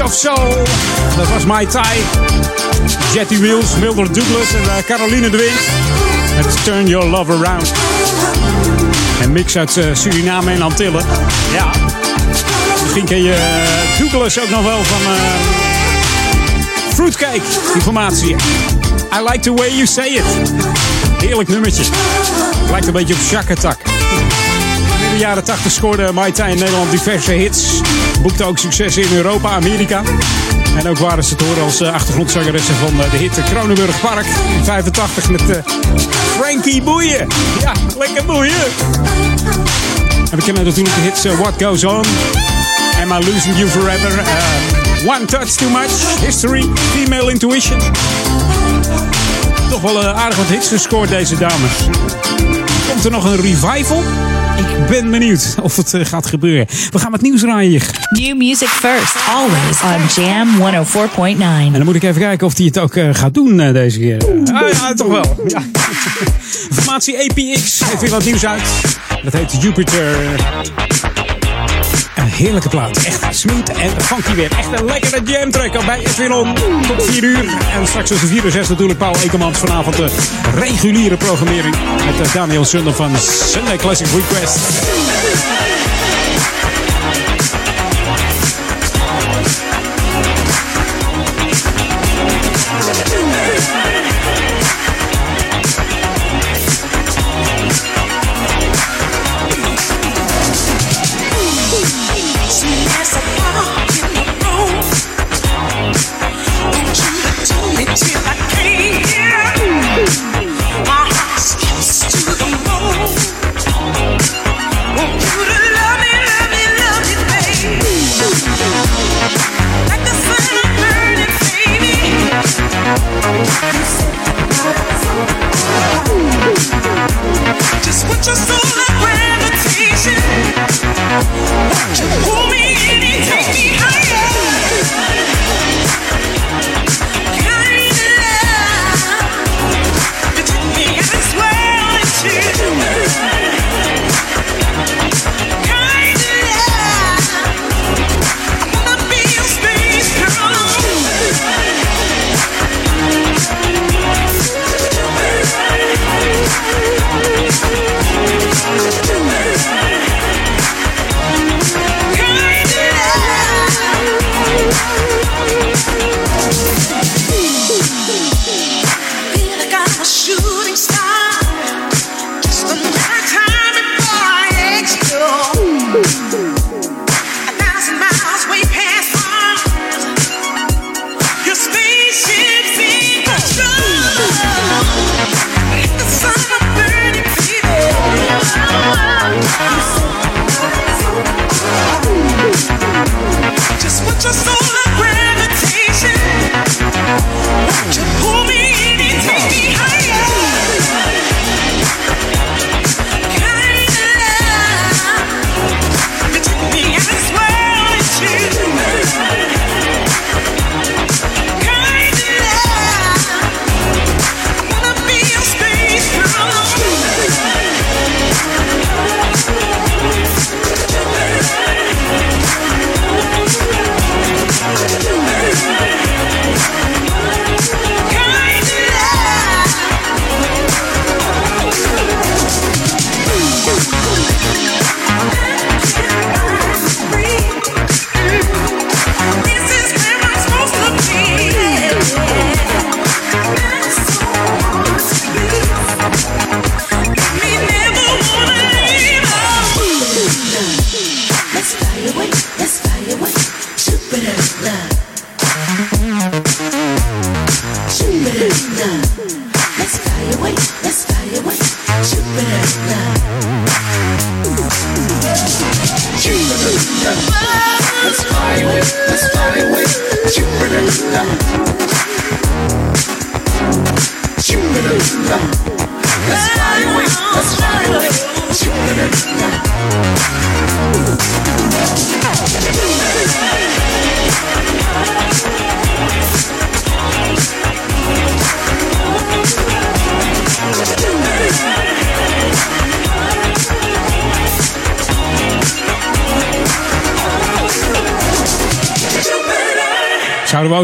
Of zo. Dat was My Thai. Jetty Wheels, Mildred Douglas en eh, Caroline de Wind. Let's Turn Your Love Around. En mix uit eh, Suriname en Antillen. Ja. Misschien ken je eh, Douglas ook nog wel van uh, Fruitcake. Informatie. I like the way you say it. Heerlijk nummertje. Lijkt een beetje op Shakatak scoorde Mai Tai in Nederland diverse hits. Boekte ook successen in Europa, Amerika. En ook waren ze te horen als eh, achtergrondzangeressen van eh, de hit Kronenburg Park in 85 met eh, Frankie Boeien. Ja, lekker boeien. En we kennen natuurlijk de hits What Goes On, Am I Losing You Forever, One Touch Too Much, History, Female Intuition. Toch wel aardig wat hits gescoord deze dames. Komt er nog een revival? Ik ben benieuwd of het eh, gaat gebeuren. We gaan met nieuws draaien hier. New music first, always on Jam 104.9. En dan moet ik even kijken of hij het ook eh, gaat doen eh, deze keer. Ah, ja, toch wel. Ja. Formatie APX heeft weer wat nieuws uit. Dat heet Jupiter. Een heerlijke plaat. Echt smooth en funky weer. Echt een lekkere jam track bij Edwin On. Tot 4 uur. En straks tussen 4 en 6 natuurlijk Paul Ekemans. Vanavond de reguliere programmering. Met eh, Daniel Sunder van Sunday Classic Request.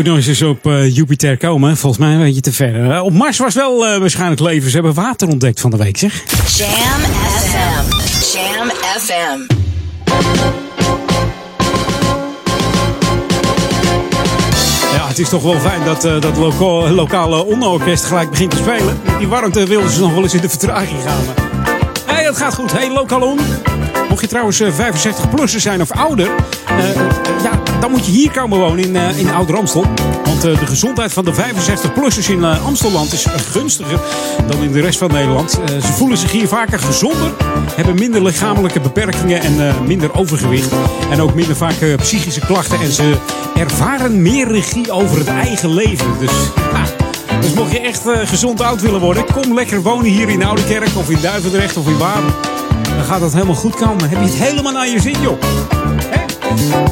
Ook nog eens op eh, Jupiter komen? Volgens mij een beetje te ver. Eh, op Mars was wel eh, waarschijnlijk leven. Ze hebben water ontdekt van de week, zeg. Jam FM. Jam FM. Ja, het is toch wel fijn dat eh, dat lokale onderorkest gelijk begint te spelen. Met die warmte wilden ze nog wel eens in de vertraging gaan. Hé, hey, het gaat goed. Hey, lokaal on. Mocht je trouwens 65-plusser zijn of ouder, ja, dan moet je hier komen wonen in, eh, in Ouder Amstel. Want eh, de gezondheid van de 65-plussers in eh, Amstelland is gunstiger dan in de rest van Nederland. Eh, ze voelen zich hier vaker gezonder, hebben minder lichamelijke beperkingen en eh, minder overgewicht. En ook minder vaak eh, psychische klachten. En ze ervaren meer regie over het eigen leven. Dus dus mocht je echt eh, gezond oud willen worden, kom lekker wonen hier in Oudekerk of in Duivendrecht of in Wapen. Dan gaat dat helemaal goed komen. Heb je het helemaal naar je zin, joh.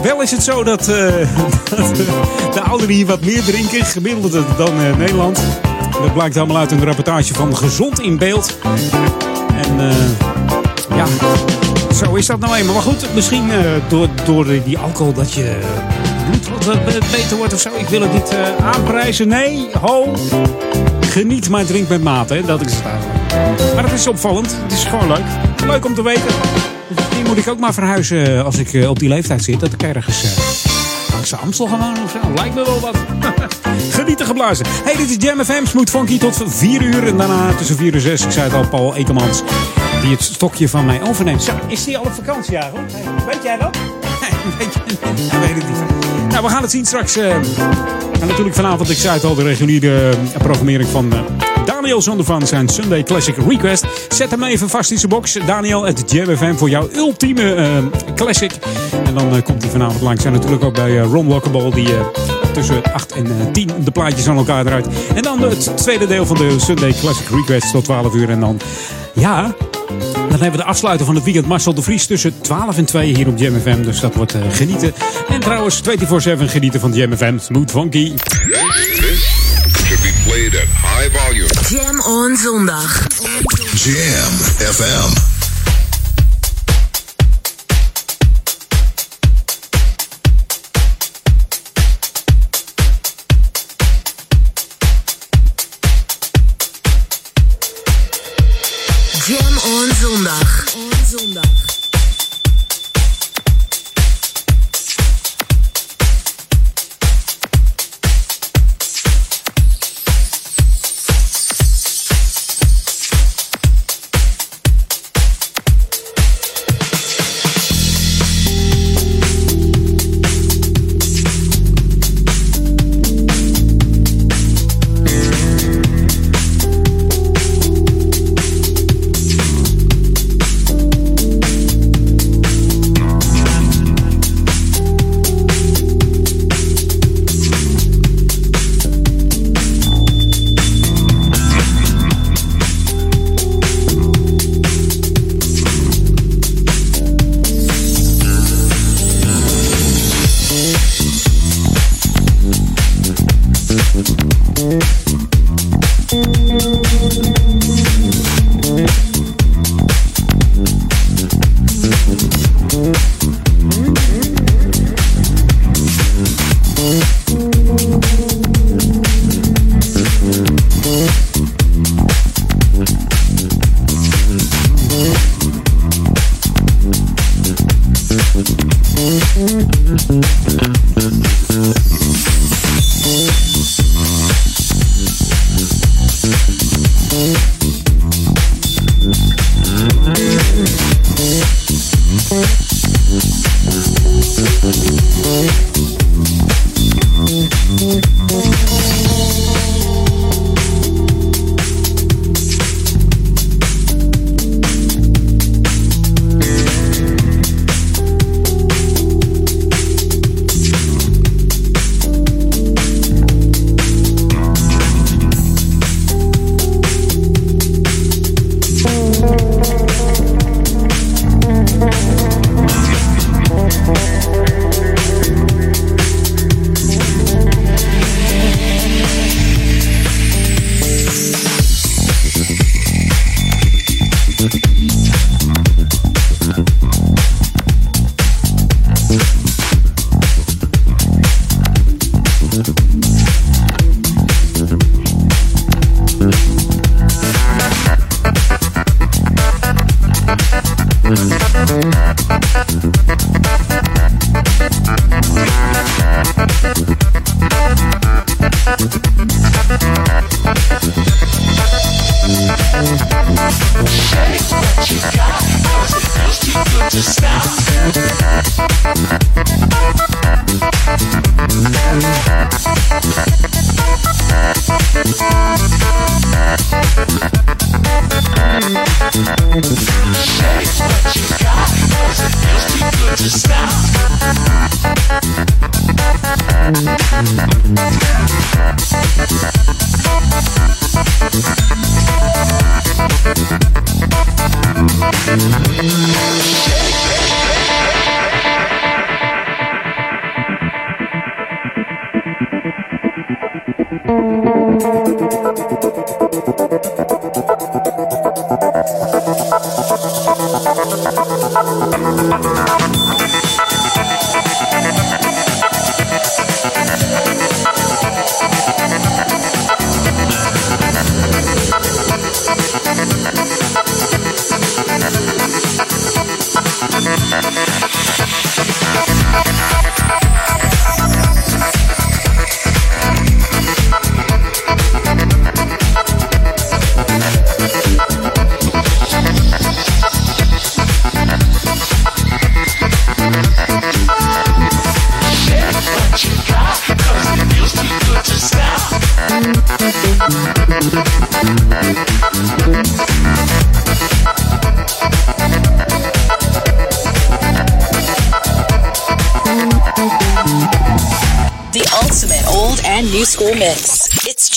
Wel is het zo dat, eh, eh, de ouderen hier wat meer drinken, gemiddeld dan eh, Nederland. Dat blijkt allemaal uit een rapportage van Gezond in Beeld. En ja, zo is dat nou eenmaal. Maar goed, misschien door, door die alcohol dat je bloed wat be- beter wordt of zo. Ik wil het niet aanprijzen. Nee, ho. Geniet, maar drink met mate. Hè? Dat is het eigenlijk. Maar het is opvallend. Het is gewoon leuk. Leuk om te weten. Moet ik ook maar verhuizen eh, als ik eh, op die leeftijd zit. Dat ik ergens eh, langs de Amstel ga wonen of zo. Lijkt me wel wat. Genieten geblazen. Hey, dit is Jam FM. Smooth Funky tot 4 uur. En daarna tussen 4 en 6. Ik zei het al, Paul Ekemans. Die het stokje van mij overneemt. Is die al op vakantie? Hey, weet jij dat? Nee, weet je, hij weet het niet. Nou, we gaan het zien straks. en natuurlijk vanavond, ik zei het al, de reguliere programmering van Daniel zonder van zijn Sunday Classic Request. Zet hem even vast in zijn box. Daniel, het Jam FM voor jouw ultieme eh, classic. En dan eh, komt hij vanavond langs. En natuurlijk ook bij eh, Ron Walkable, die tussen 8 en eh, 10 de plaatjes aan elkaar eruit. En dan het tweede deel van de Sunday Classic Request tot 12 uur. En dan, ja, dan hebben we de afsluiter van het weekend Marcel de Vries tussen 12 en 2 hier op Jam FM. Dus dat wordt genieten. En trouwens 24-7 genieten van Jam FM. Smooth Funky. Played at high volume. Jam on zondag. Jam FM. Jam on zondag. On zondag. Thank you.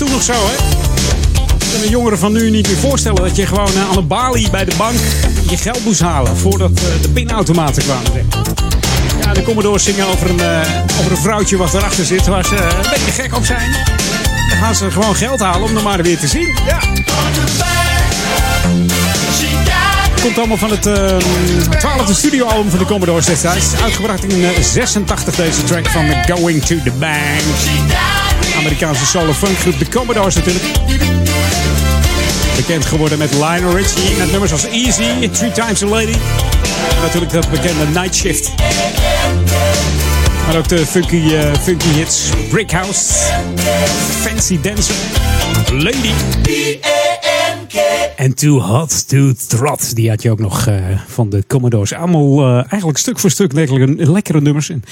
toen nog zo, hè? Ik kan de jongeren van nu niet meer voorstellen dat je gewoon eh, aan een balie bij de bank je geld moest halen voordat eh, de pinautomaten kwamen. Ja, de Commodores zingen over een, eh, over een vrouwtje wat erachter zit waar ze een beetje gek op zijn. Dan gaan ze gewoon geld halen om er maar weer te zien. Ja. Komt allemaal van het ehm, uh, 12e studioalbum van de Commodores destijds. Uitgebracht in 86 deze track van Going to the Bank. Amerikaanse solo funkgroep de Commodores natuurlijk. Bekend geworden met Lionel Richie met nummers als Easy, Three Times a Lady. En natuurlijk dat bekende Night Shift. Maar ook de funky, uh, funky hits Brick House, Fancy Dancer, Lady. En Too Hot to Trot. Die had je ook nog uh, van de Commodores. Allemaal uh, eigenlijk stuk voor stuk lekkere, lekkere nummers. En,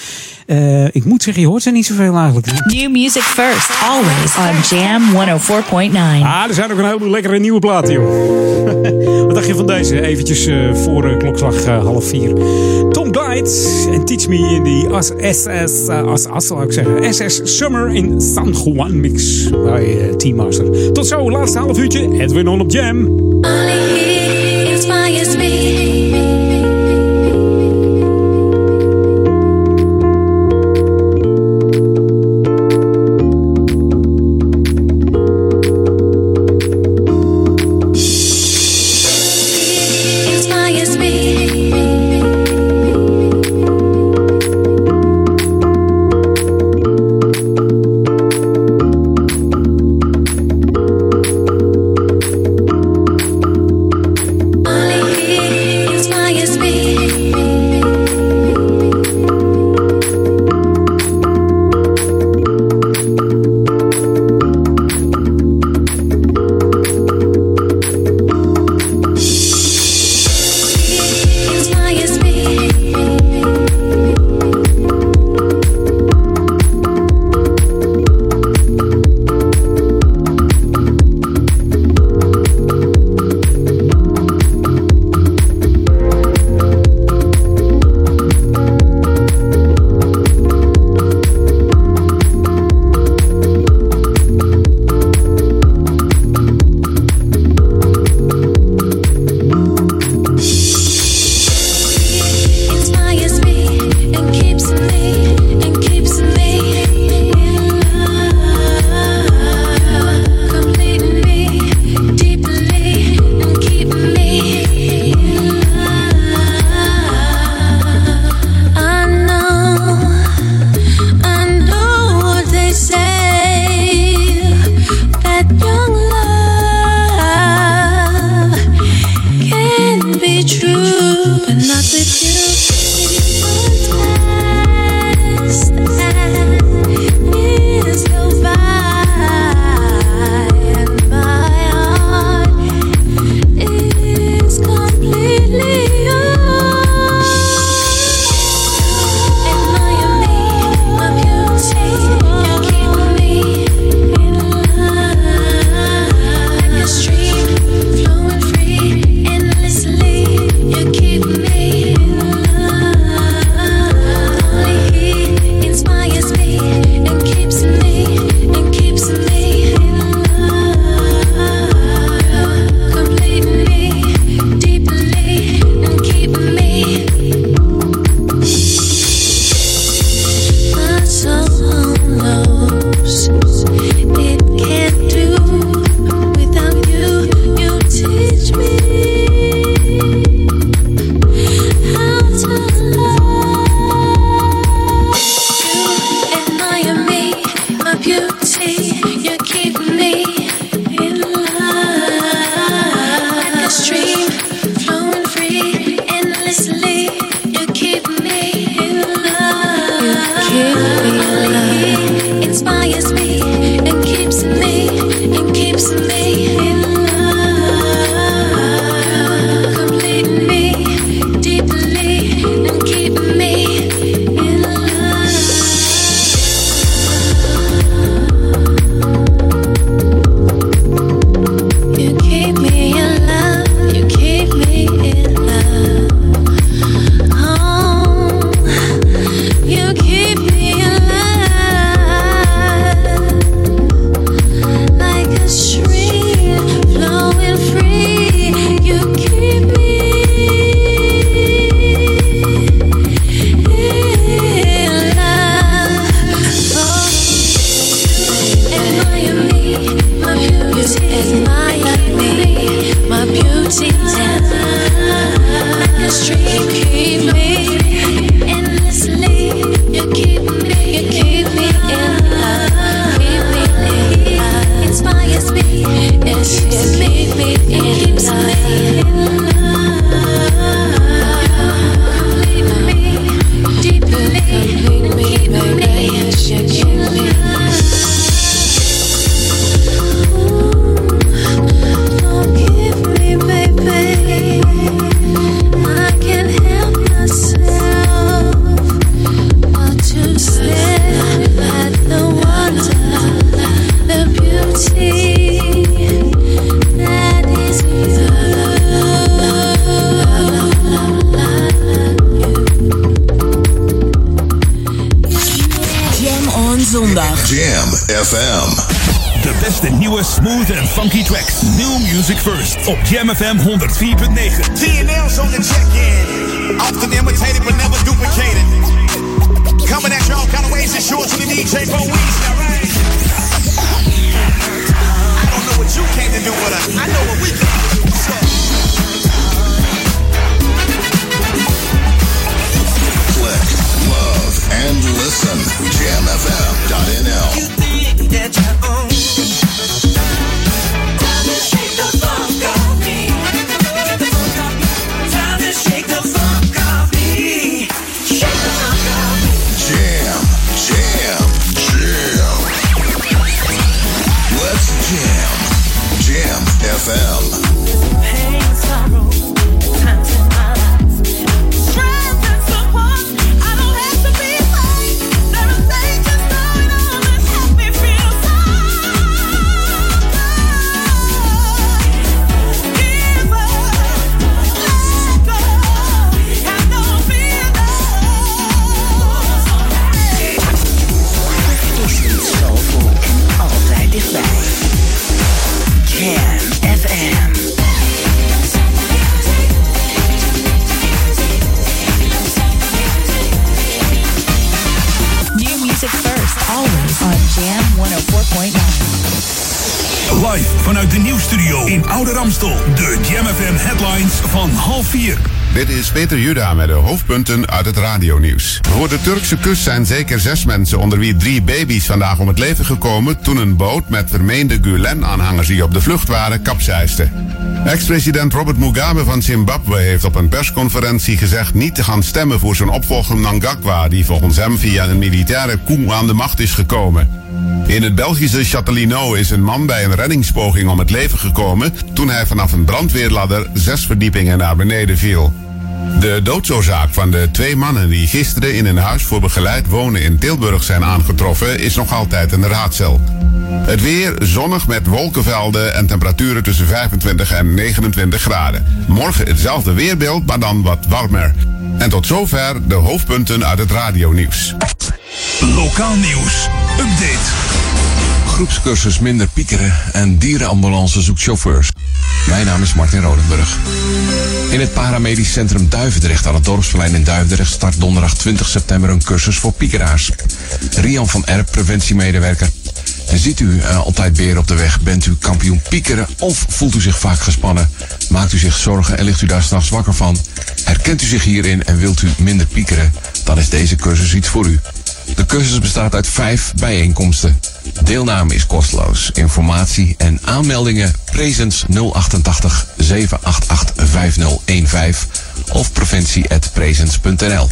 uh, ik moet zeggen, je hoort ze niet zoveel eigenlijk. New music first, always on Jam 104.9. Ah, er zijn ook een heleboel lekkere nieuwe platen, joh. Wat dacht je van deze? Eventjes voor klokslag half vier. Tom Glide en Teach Me in die SS, as, as, zou ik zeggen, SS Summer in San Juan mix bij Team Master. Tot zo, laatste half uurtje. Edwin on op Jam. Only he inspires me. Dit is Peter Juda met de hoofdpunten uit het radionieuws. Voor de Turkse kust zijn zeker zes mensen, onder wie drie baby's, vandaag om het leven gekomen toen een boot met vermeende Gulen-aanhangers die op de vlucht waren, kapseiste. Ex-president Robert Mugabe van Zimbabwe heeft op een persconferentie gezegd niet te gaan stemmen voor zijn opvolger Mnangagwa, die volgens hem via een militaire coup aan de macht is gekomen. In het Belgische Châtellino is een man bij een reddingspoging om het leven gekomen toen hij vanaf een brandweerladder zes verdiepingen naar beneden viel. De doodsoorzaak van de twee mannen die gisteren in een huis voor begeleid wonen in Tilburg zijn aangetroffen is nog altijd een raadsel. Het weer zonnig met wolkenvelden en temperaturen tussen 25 en 29 graden. Morgen hetzelfde weerbeeld, maar dan wat warmer. En tot zover de hoofdpunten uit het radionieuws. Lokaal nieuws. Update. Groepscursus minder piekeren en dierenambulance zoekt chauffeurs. Mijn naam is Martin Rodenburg. In het paramedisch centrum Duivendrecht aan het Dorpsplein in Duivendrecht start donderdag 20 september een cursus voor piekeraars. Rian van Erp, preventiemedewerker. En ziet u eh, altijd beer op de weg? Bent u kampioen piekeren of voelt u zich vaak gespannen? Maakt u zich zorgen en ligt u daar s'nachts wakker van? Herkent u zich hierin en wilt u minder piekeren? Dan is deze cursus iets voor u. De cursus bestaat uit vijf bijeenkomsten. Deelname is kosteloos. Informatie en aanmeldingen Presens 088 788 5015 of preventie.presens.nl.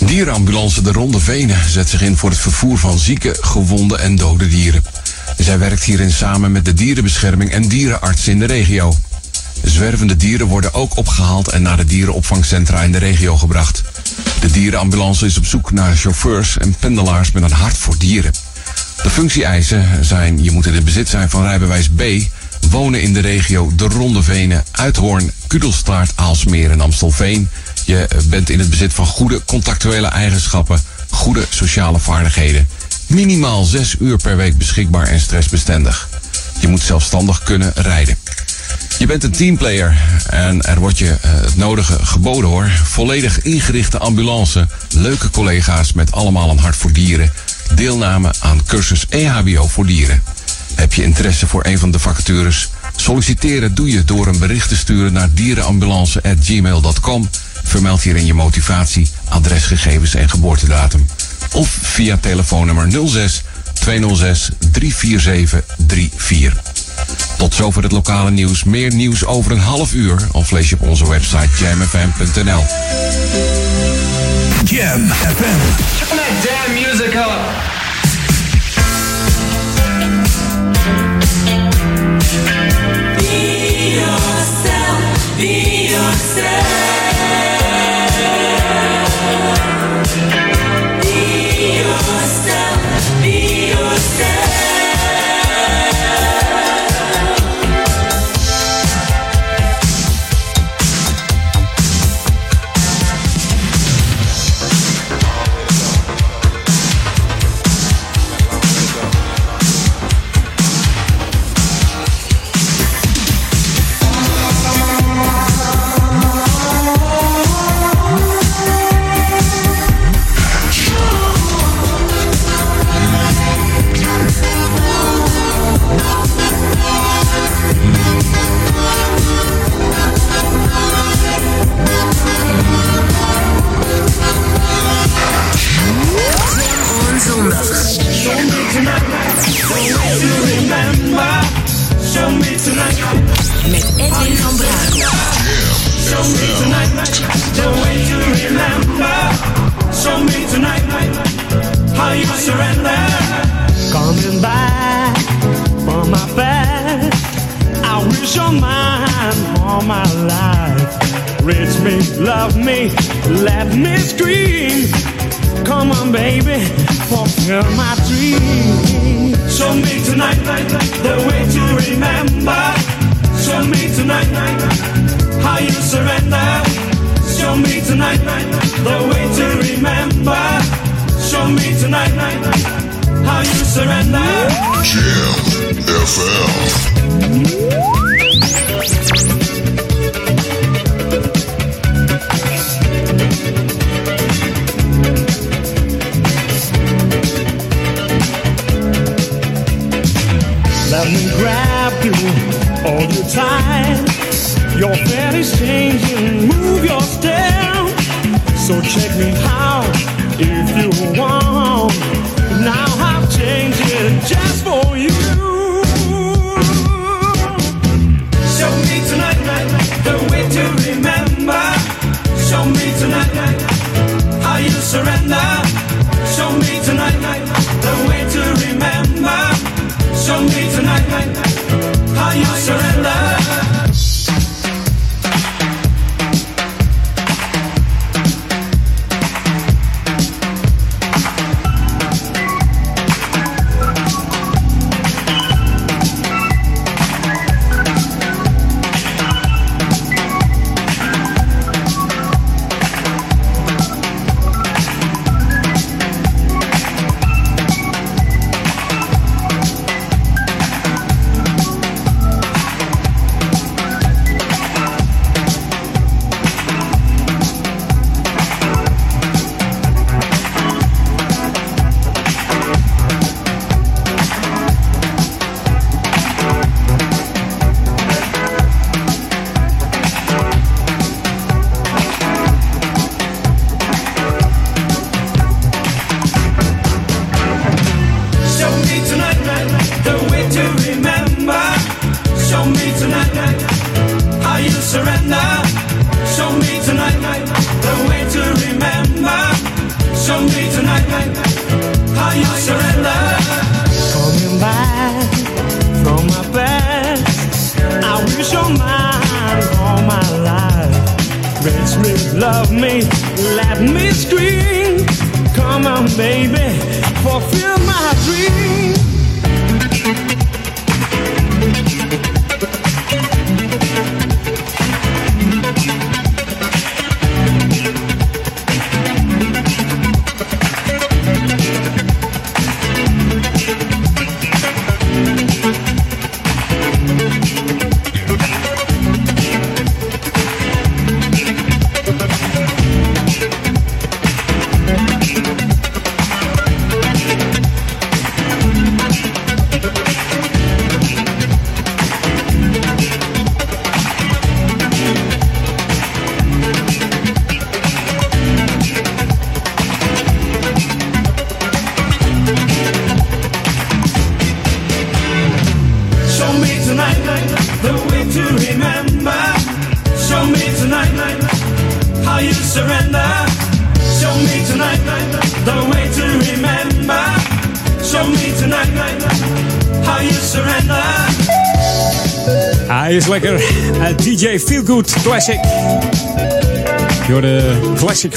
Dierenambulance De Ronde Venen zet zich in voor het vervoer van zieke, gewonde en dode dieren. Zij werkt hierin samen met de dierenbescherming en dierenartsen in de regio. Zwervende dieren worden ook opgehaald en naar de dierenopvangcentra in de regio gebracht. De dierenambulance is op zoek naar chauffeurs en pendelaars met een hart voor dieren. De functie-eisen zijn: je moet in het bezit zijn van rijbewijs B, wonen in de regio De Ronde Venen, Uithoorn, Kudelstaart, Aalsmeer en Amstelveen. Je bent in het bezit van goede contractuele eigenschappen, goede sociale vaardigheden. Minimaal 6 uur per week beschikbaar en stressbestendig. Je moet zelfstandig kunnen rijden. Je bent een teamplayer en er wordt je eh, het nodige geboden hoor. Volledig ingerichte ambulance, leuke collega's met allemaal een hart voor dieren, deelname aan cursus EHBO voor dieren. Heb je interesse voor een van de vacatures? Solliciteren doe je door een bericht te sturen naar dierenambulance.gmail.com. Vermeld hierin je motivatie, adresgegevens en geboortedatum. Of via telefoonnummer 06 206 347 34. Tot zover het lokale nieuws. Meer nieuws over een half uur of lees je op onze website jamfm.nl. Jam FM. Turn that damn music up. Be yourself, be yourself.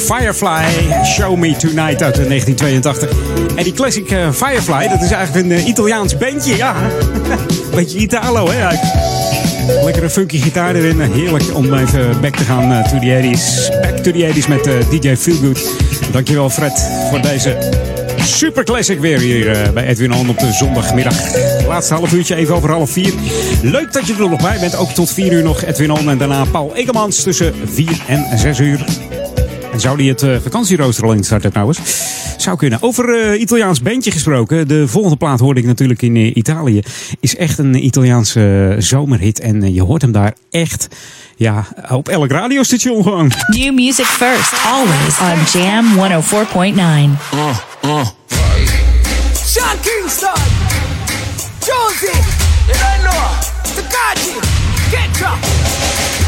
Firefly Show Me Tonight uit eh, 1982. En die classic eh, Firefly, dat is eigenlijk een eh, Italiaans bandje. Ja, beetje Italo hè. Lekkere funky gitaar erin. Heerlijk om even back te gaan eh, to the 80s. Back to the 80s met eh, DJ Feelgood. Dankjewel Fred voor deze super classic weer hier eh, bij Edwin On op de zondagmiddag. Laatste half uurtje even over half vier. Leuk dat je er nog bij bent. Ook tot vier uur nog Edwin On en daarna Paul Egemans tussen vier en zes uur. En zou die het eh, vakantierooster al instarten trouwens? Zou kunnen. Over eh, Italiaans bandje gesproken. De volgende plaat hoorde ik natuurlijk in eh, Italië. Is echt een Italiaanse zomerhit. En je hoort hem daar echt ja, op elk radiostation gewoon. New music first, always on Jam 104.9. Sean Kingston, Jonesy, you don't know, Takaji, get.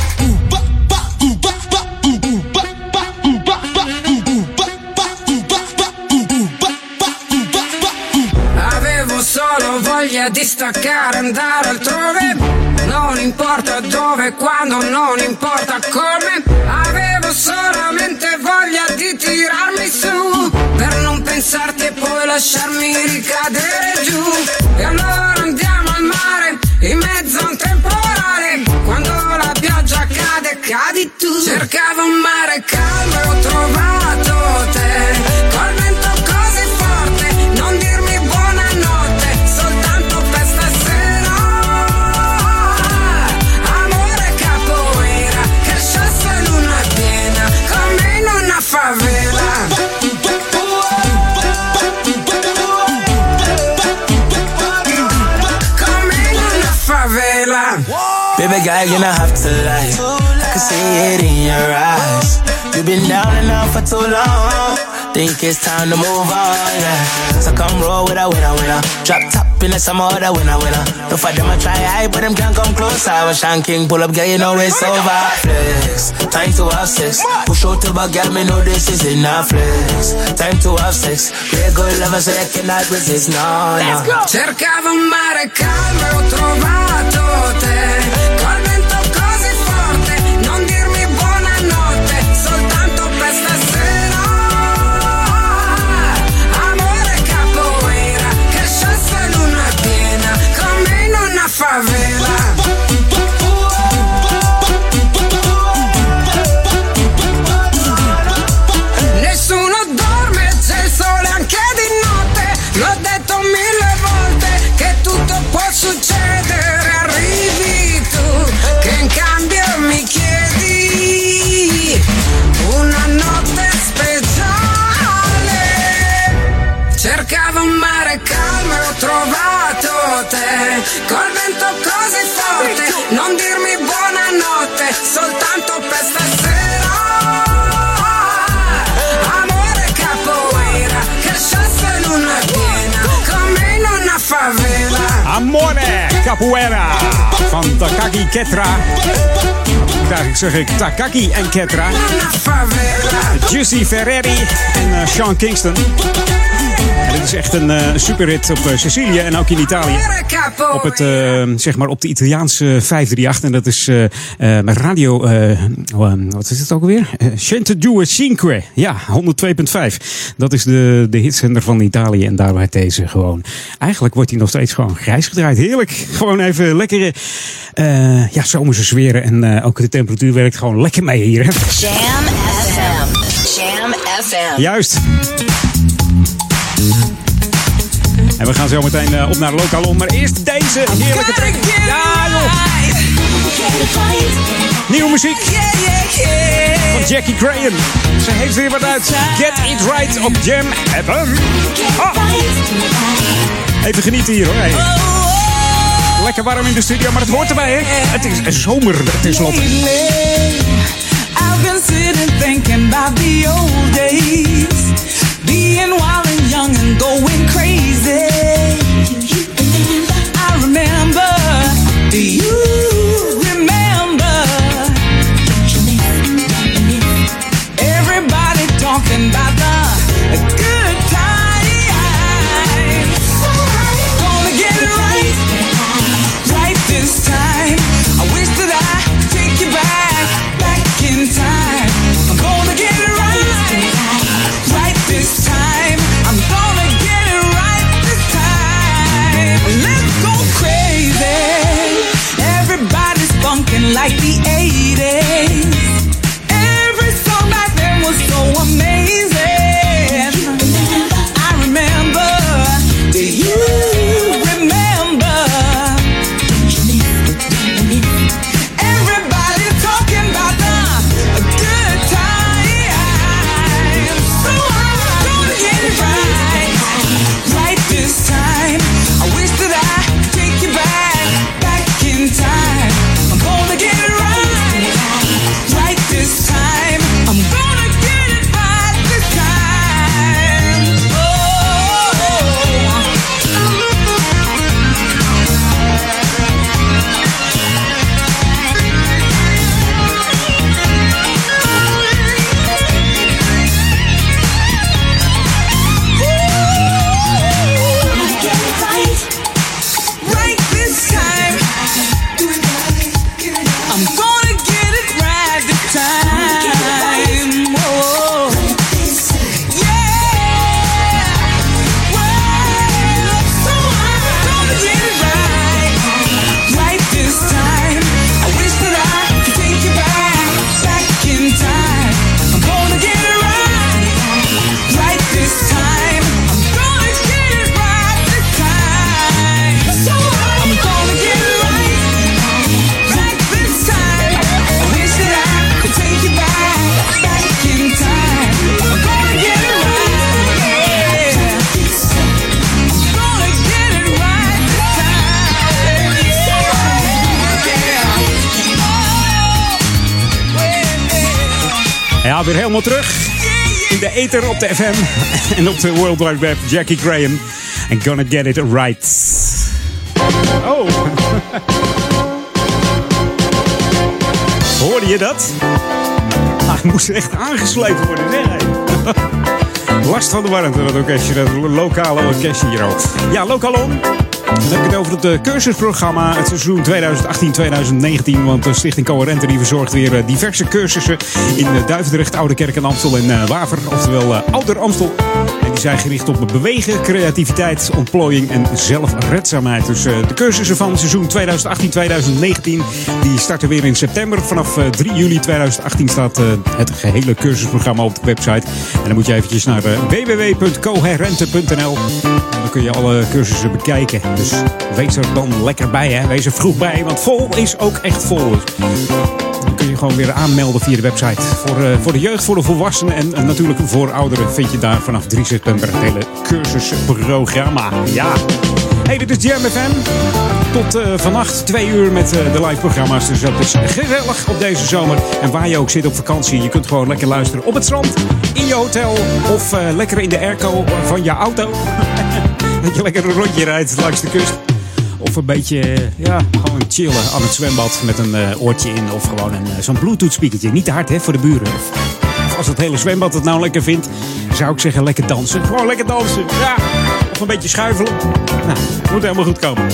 Solo voglia di staccare, andare altrove. Non importa dove, quando, non importa come. Avevo solamente voglia di tirarmi su. Per non pensarti e poi lasciarmi ricadere giù. E allora andiamo al mare, in mezzo a un temporale. Quando la pioggia cade, cadi tu. Cercavo un mare calmo e ho trovato Girl, you don't have to lie. I can see it in your eyes. You've been down and out for too long. Think it's time to move on, yeah. So come roll with a winner, winner. Drop top in the summer, the winner, winner. No for them, I try high, but them can't come close. I was Sean King, pull up, girl, you know it's over. Flex, time to have sex. Push out to back, girl, me know this is enough. Flex, time to have sex. Real good lover, so they cannot resist, no, no. Cercavo un mare calmo ho trovato te. Amore Capoeira van Takaki Ketra. Eigenlijk zeg ik Takaki en Ketra. Jussi Ferreri en eh, Sean Kingston. Dit is echt een eh, superhit op eh, Sicilië en ook in Italië. Op, het, eh, zeg maar op de Italiaanse 538. En dat is met radio... eh, wat is het ook alweer? Uh, Centodue Cinque. Ja, 102.5. Dat is de, de hitzender van Italië. En daar werd deze gewoon... Eigenlijk wordt hij nog steeds gewoon grijs gedraaid. Heerlijk. Gewoon even lekkere ja, zomerse sferen. En ook de temperatuur werkt gewoon lekker mee hier. hè. Jam FM. Jam FM. Juist. En we gaan zo meteen eh, op naar om. Maar eerst deze heerlijke track. Ja, joh. Nieuwe muziek. Van Jackie Graham. Ze heeft weer wat uit. Get It Right op Jam FM. Ah. Even genieten hier hoor. Hey. Lekker warm in de studio, maar het hoort erbij hè. Het is zomer tenslotte. I've been sitting thinking about the old days. Being wild and young and going crazy. Weer helemaal terug. In de ether op de FM en op de World Wide Web. Jackie Graham. En Gonna Get It Right. Oh. Hoorde je dat? Ah, hij moest echt aangesleept worden, zeg. Last van de warmte, dat orkestje, dat lokale orkestje hier ook. Ja, Lokalon. Dan heb ik het over het eh, cursusprogramma het seizoen 2018-2019. Want de Stichting Coherente die verzorgt weer eh, diverse cursussen in eh, Duivendrecht, Oude Kerk en Amstel en eh, Waver. Oftewel eh, Ouder Amstel. Zijn gericht op bewegen, creativiteit, ontplooiing en zelfredzaamheid. Dus eh, de cursussen van seizoen 2018-2019 die starten weer in september. Vanaf eh, 3 juli 2018 staat eh, het gehele cursusprogramma op de website. En dan moet je eventjes naar eh, www.coherente.nl. En dan kun je alle cursussen bekijken. Dus wees er dan lekker bij, hè. Wees er vroeg bij, want vol is ook echt vol. Kun je gewoon weer aanmelden via de website. Voor, eh, voor de jeugd, voor de volwassenen en eh, natuurlijk voor ouderen vind je daar vanaf 3 september het hele cursusprogramma. Ja. Hey, dit is Jam. Tot eh, vannacht, twee uur met de live programma's. Dus dat is gezellig op deze zomer. En waar je ook zit op vakantie, je kunt gewoon lekker luisteren op het strand, in je hotel of lekker in de airco van je auto. dat je lekker een rondje rijdt langs de kust. Of een beetje, eh, ja, gewoon chillen aan het zwembad met een eh, oortje in. Of gewoon eh, zo'n bluetooth speakertje. Niet te hard, hè, voor de buren. Of, als het hele zwembad het nou lekker vindt, zou ik zeggen lekker dansen. Gewoon lekker dansen, ja. Of een beetje schuifelen. Nou, moet helemaal goed komen.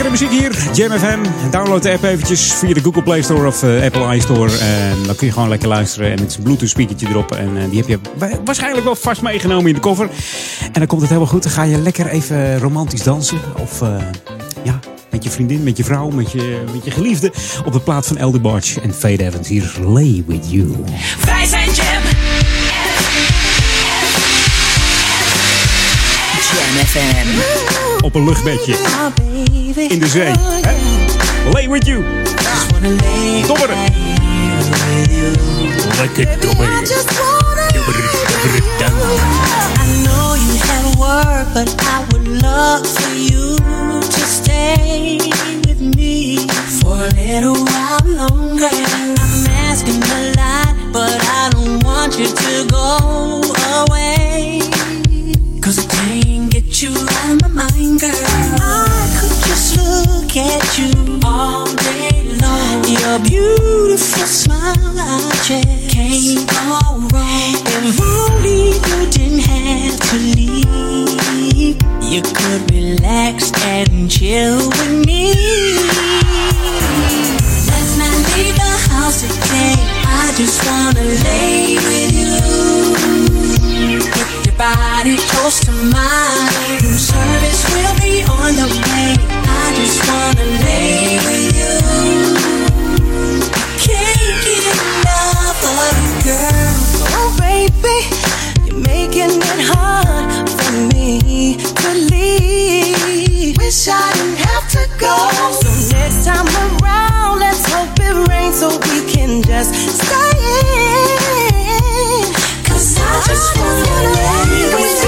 Lekkere muziek hier, Jam FM. Download de app eventjes via de Google Play Store of eh, Apple iStore. En dan kun je gewoon lekker luisteren. En met een Bluetooth speakertje erop. En eh, die heb je wa- waarschijnlijk wel vast meegenomen in de koffer. En dan komt het helemaal goed. Dan ga je lekker even romantisch dansen. Of eh, ja, met je vriendin, met je vrouw, met je, met je geliefde. Op de plaat van Elder Barge en Fade Evans. Hier is Lay With You. Wij zijn Jam. Jam FM. Op een luchtbedje. In de zee. Hè? Lay With You. Dobberen. Lekker dobberen. Dobberen, dobberen, dobberen. I know you have work, but I would love for you to stay with me for a little while longer. I'm asking a lot, but I don't want you to go away. Cause I can't get you out of my mind, girl. Look at you all day long. Your beautiful smile, I just can't go wrong. If only you didn't have to leave, you could relax and chill with me. Let's not leave the house today. I just wanna lay with you. Body close to mine. Room service will be on the way. I just wanna lay with you. Can't get enough of you, girl. Oh, baby, you're making it hard for me to leave. Wish I didn't have to go. So next time around, let's hope it rains so we can just stay just wanna with you.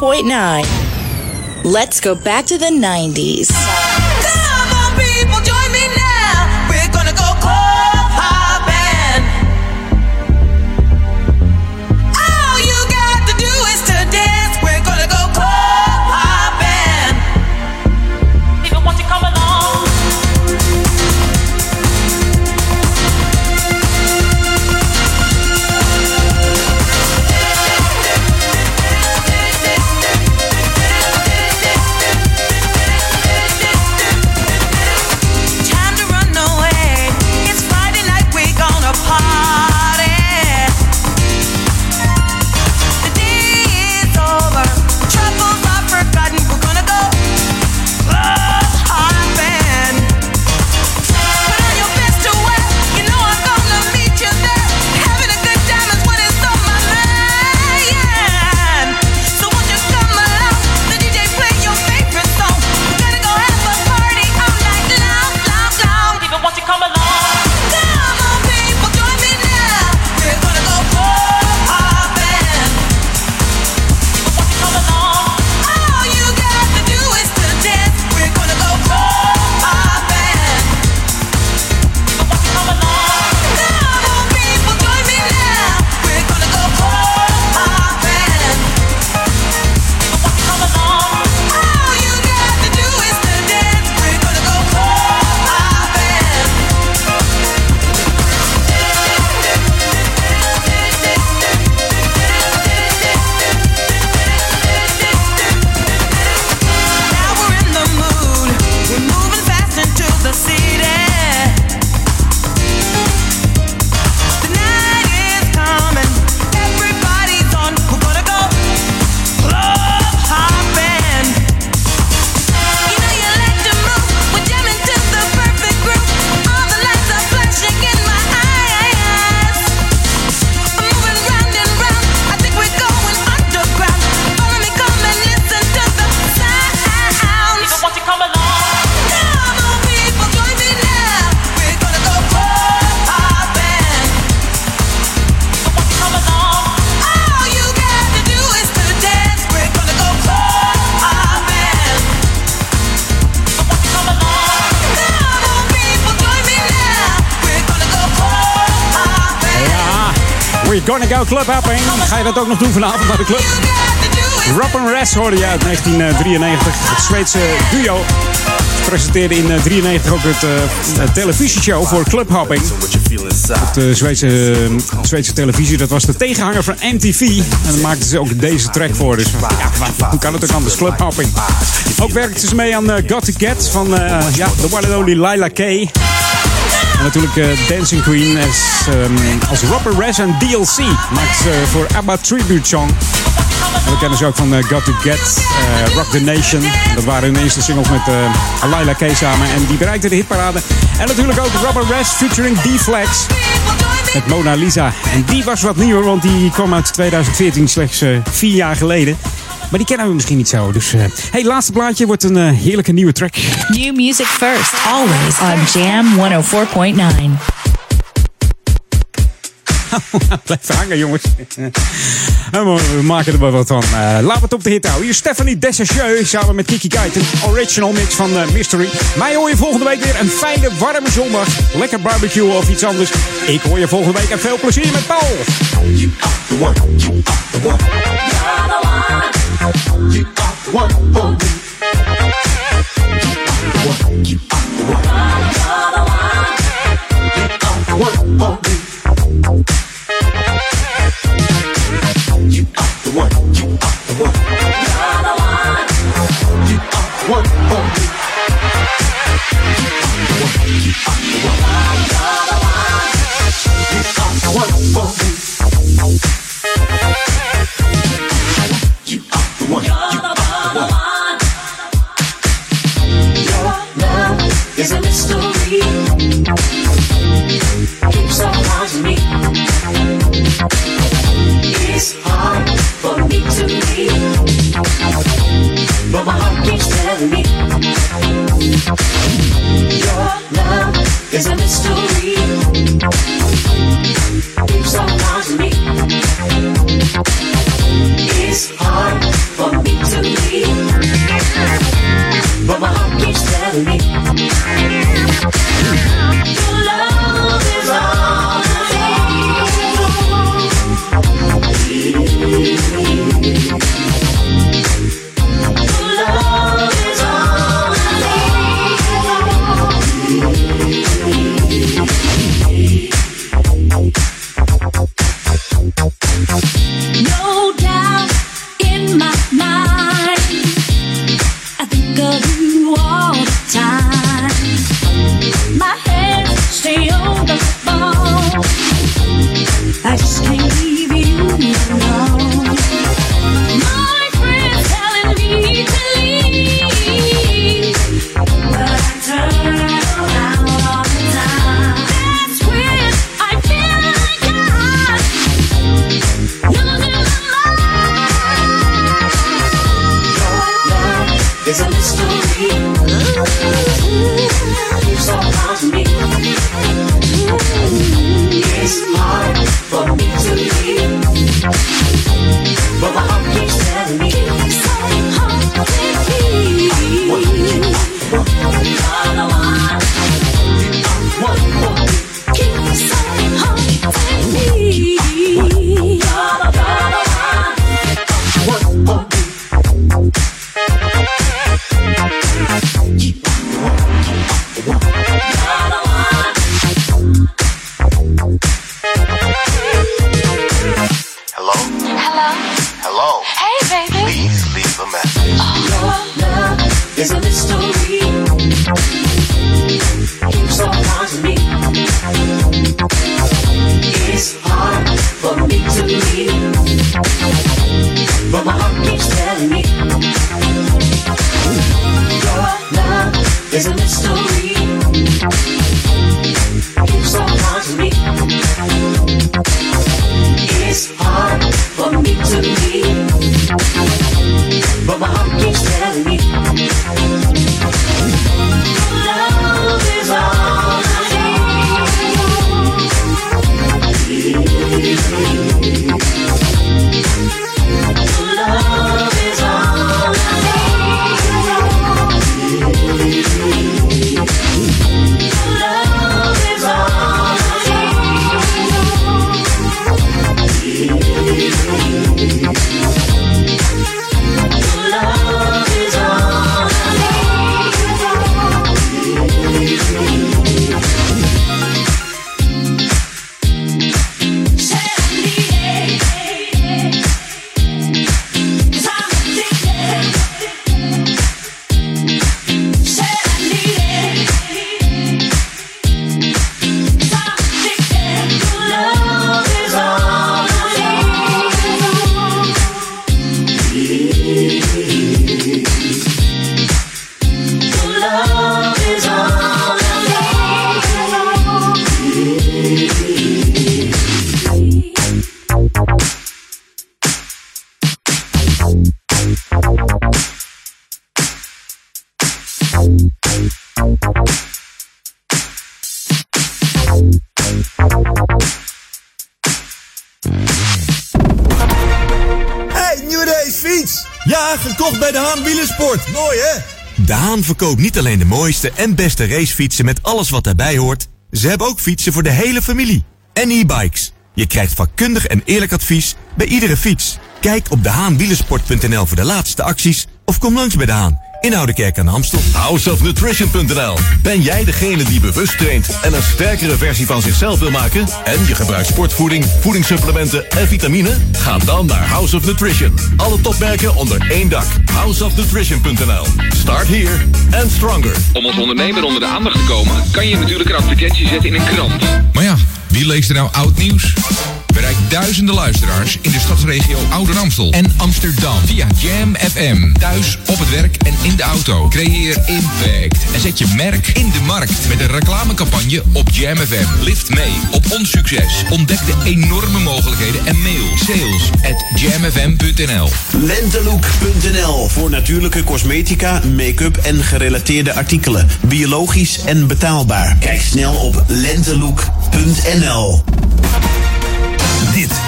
104.9. Let's go back to the 90s. We're gonna go club hopping. Ga je dat ook nog doen vanavond naar de club? Rob and Rest hoorde je uit 1993. Het Zweedse duo presenteerde in 1993 ook het eh, een televisieshow voor clubhopping. Op de Zweedse, Zweedse televisie. Dat was de tegenhanger van MTV. En daar maakten ze ook deze track voor. Dus ja, hoe kan het ook anders? Clubhopping. Ook werkten ze mee aan eh, Got to Get van eh, ja, the one and only Lila K. En natuurlijk eh, Dancing Queen als, ehm, als Robert Rez en DLC. Maakt ze voor ABBA Tribute Song. En we kennen ze ook van eh, Got To Get, eh, Rock The Nation. Dat waren hun eerste singles met Laila K samen. En die bereikten de hitparade. En natuurlijk ook Robert Rez featuring D-Flex. Met Mona Lisa. En die was wat nieuwer, want die kwam uit 2014, slechts eh, vier jaar geleden. Maar die kennen we misschien niet zo. Dus, eh hey, laatste plaatje wordt een eh, heerlijke nieuwe track. New music first, always on Jam 104.9. Blijf hangen, jongens. Maar We maken er wel wat van. Eh, laten we het op de hit houden. Hier is Stephanie Dessacheux samen met Kiki Kite. Een original mix van Mystery. Mij hoor je volgende week weer een fijne, warme zondag. Lekker barbecue of iets anders. Ik hoor je volgende week en veel plezier met Paul. You got one for me but my heart keeps telling me your love is a mystery. Keeps on me. It's hard for me to leave, but my heart keeps telling me. Verkoopt niet alleen de mooiste en beste racefietsen met alles wat daarbij hoort. Ze hebben ook fietsen voor de hele familie. En e-bikes. Je krijgt vakkundig en eerlijk advies bij iedere fiets. Kijk op dehaanwielersport.nl voor de laatste acties of kom langs bij de Haan in Oudekerk aan de Amstel. Houseofnutrition.nl. Ben jij degene die bewust traint en een sterkere versie van zichzelf wil maken? En je gebruikt sportvoeding, voedingssupplementen en vitamine? Ga dan naar House of Nutrition. Alle topmerken onder één dak. Houseofnutrition.nl. Start here and stronger. Om als ondernemer onder de aandacht te komen, kan je natuurlijk een advertentie zetten in een krant. Maar ja, wie leest er nou oud nieuws? Duizenden luisteraars in de stadsregio Ouder Amstel en Amsterdam via Jam FM. Thuis, op het werk en in de auto. Creëer impact en zet je merk in de markt met een reclamecampagne op Jam FM. Lift mee op ons succes. Ontdek de enorme mogelijkheden en mail sales at jamfm.nl. Lentelook.nl voor natuurlijke cosmetica, make-up en gerelateerde artikelen. Biologisch en betaalbaar. Kijk snel op lentelook.nl.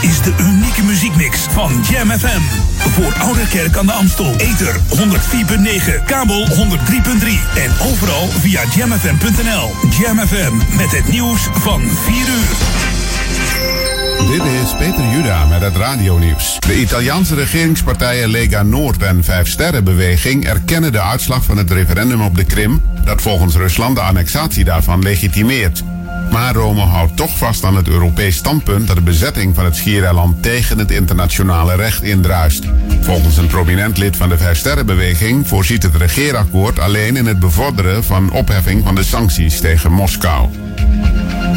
Is de unieke muziekmix van Jam FM. Voor Ouderkerk aan de Amstel. Ether 104.9, kabel 103.3 en overal via jamfm.nl. Jam FM met het nieuws van 4 uur. Dit is Peter Juda met het radionieuws. De Italiaanse regeringspartijen Lega Noord en Vijf Sterrenbeweging erkennen de uitslag van het referendum op de Krim, dat volgens Rusland de annexatie daarvan legitimeert. Maar Rome houdt toch vast aan het Europees standpunt dat de bezetting van het schiereiland tegen het internationale recht indruist. Volgens een prominent lid van de Vijfsterrenbeweging voorziet het regeerakkoord alleen in het bevorderen van opheffing van de sancties tegen Moskou.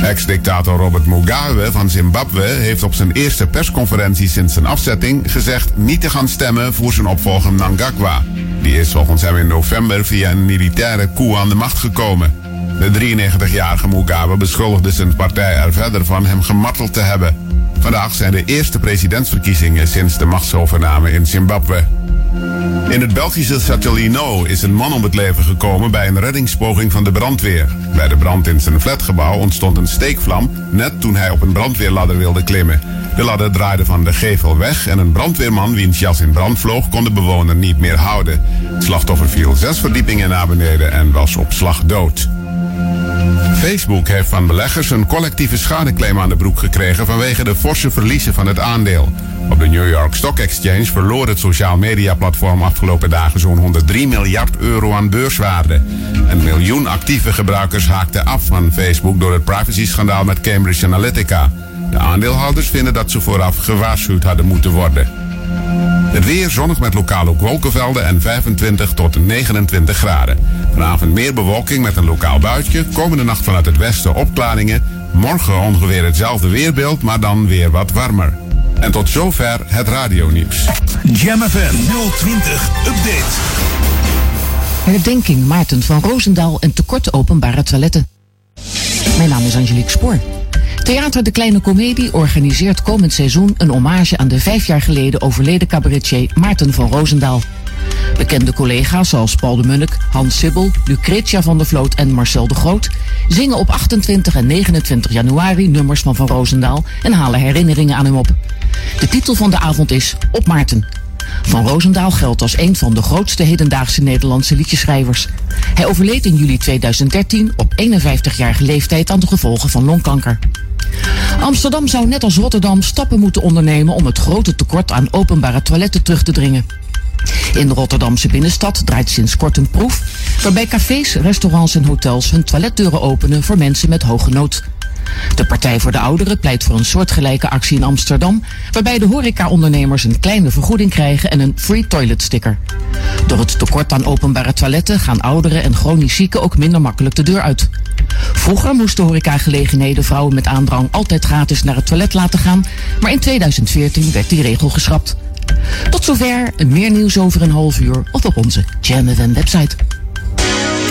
Ex-dictator Robert Mugabe van Zimbabwe heeft op zijn eerste persconferentie sinds zijn afzetting gezegd niet te gaan stemmen voor zijn opvolger Mnangagwa. Die is volgens hem in november via een militaire coup aan de macht gekomen. De 93-jarige Mugabe beschuldigde zijn partij er verder van hem gemarteld te hebben. Vandaag zijn de eerste presidentsverkiezingen sinds de machtsovername in Zimbabwe. In het Belgische Châtelleno is een man om het leven gekomen bij een reddingspoging van de brandweer. Bij de brand in zijn flatgebouw ontstond een steekvlam net toen hij op een brandweerladder wilde klimmen. De ladder draaide van de gevel weg en een brandweerman wiens jas in brand vloog kon de bewoner niet meer houden. Het slachtoffer viel zes verdiepingen naar beneden en was op slag dood. Facebook heeft van beleggers een collectieve schadeclaim aan de broek gekregen vanwege de forse verliezen van het aandeel. Op de New York Stock Exchange verloor het sociaal media platform afgelopen dagen zo'n 103 miljard euro aan beurswaarde. Een miljoen actieve gebruikers haakten af van Facebook door het privacy-schandaal met Cambridge Analytica. De aandeelhouders vinden dat ze vooraf gewaarschuwd hadden moeten worden. Het weer zonnig met lokaal ook wolkenvelden en 25 tot 29 graden. Vanavond meer bewolking met een lokaal buitje. Komende nacht vanuit het westen opklaringen. Morgen ongeveer hetzelfde weerbeeld, maar dan weer wat warmer. En tot zover het radionieuws. Jam FM 020 Update. Herdenking Maarten van Roosendaal en tekort openbare toiletten. Mijn naam is Angelique Spoor. Theater De Kleine Comedie organiseert komend seizoen een hommage aan de vijf jaar geleden overleden cabaretier Maarten van Roosendaal. Bekende collega's zoals Paul de Munnik, Hans Sibbel, Lucretia van der Vloot en Marcel de Groot zingen op 28 en 29 januari nummers van Van Roosendaal en halen herinneringen aan hem op. De titel van de avond is Op Maarten. Van Roosendaal geldt als een van de grootste hedendaagse Nederlandse liedjeschrijvers. Hij overleed in juli 2013 op 51-jarige leeftijd aan de gevolgen van longkanker. Amsterdam zou net als Rotterdam stappen moeten ondernemen om het grote tekort aan openbare toiletten terug te dringen. In de Rotterdamse binnenstad draait sinds kort een proef waarbij cafés, restaurants en hotels hun toiletdeuren openen voor mensen met hoge nood. De Partij voor de Ouderen pleit voor een soortgelijke actie in Amsterdam, waarbij de horecaondernemers een kleine vergoeding krijgen en een free toilet sticker. Door het tekort aan openbare toiletten gaan ouderen en chronisch zieken ook minder makkelijk de deur uit. Vroeger moesten horecagelegenheden vrouwen met aandrang altijd gratis naar het toilet laten gaan, maar in 2014 werd die regel geschrapt. Tot zover, meer nieuws over een half uur of op onze Jam website.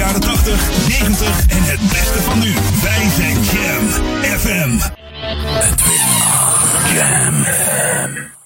jaren 80, 90 en het beste van nu. Wij zijn Jam FM. Edwin Jam FM.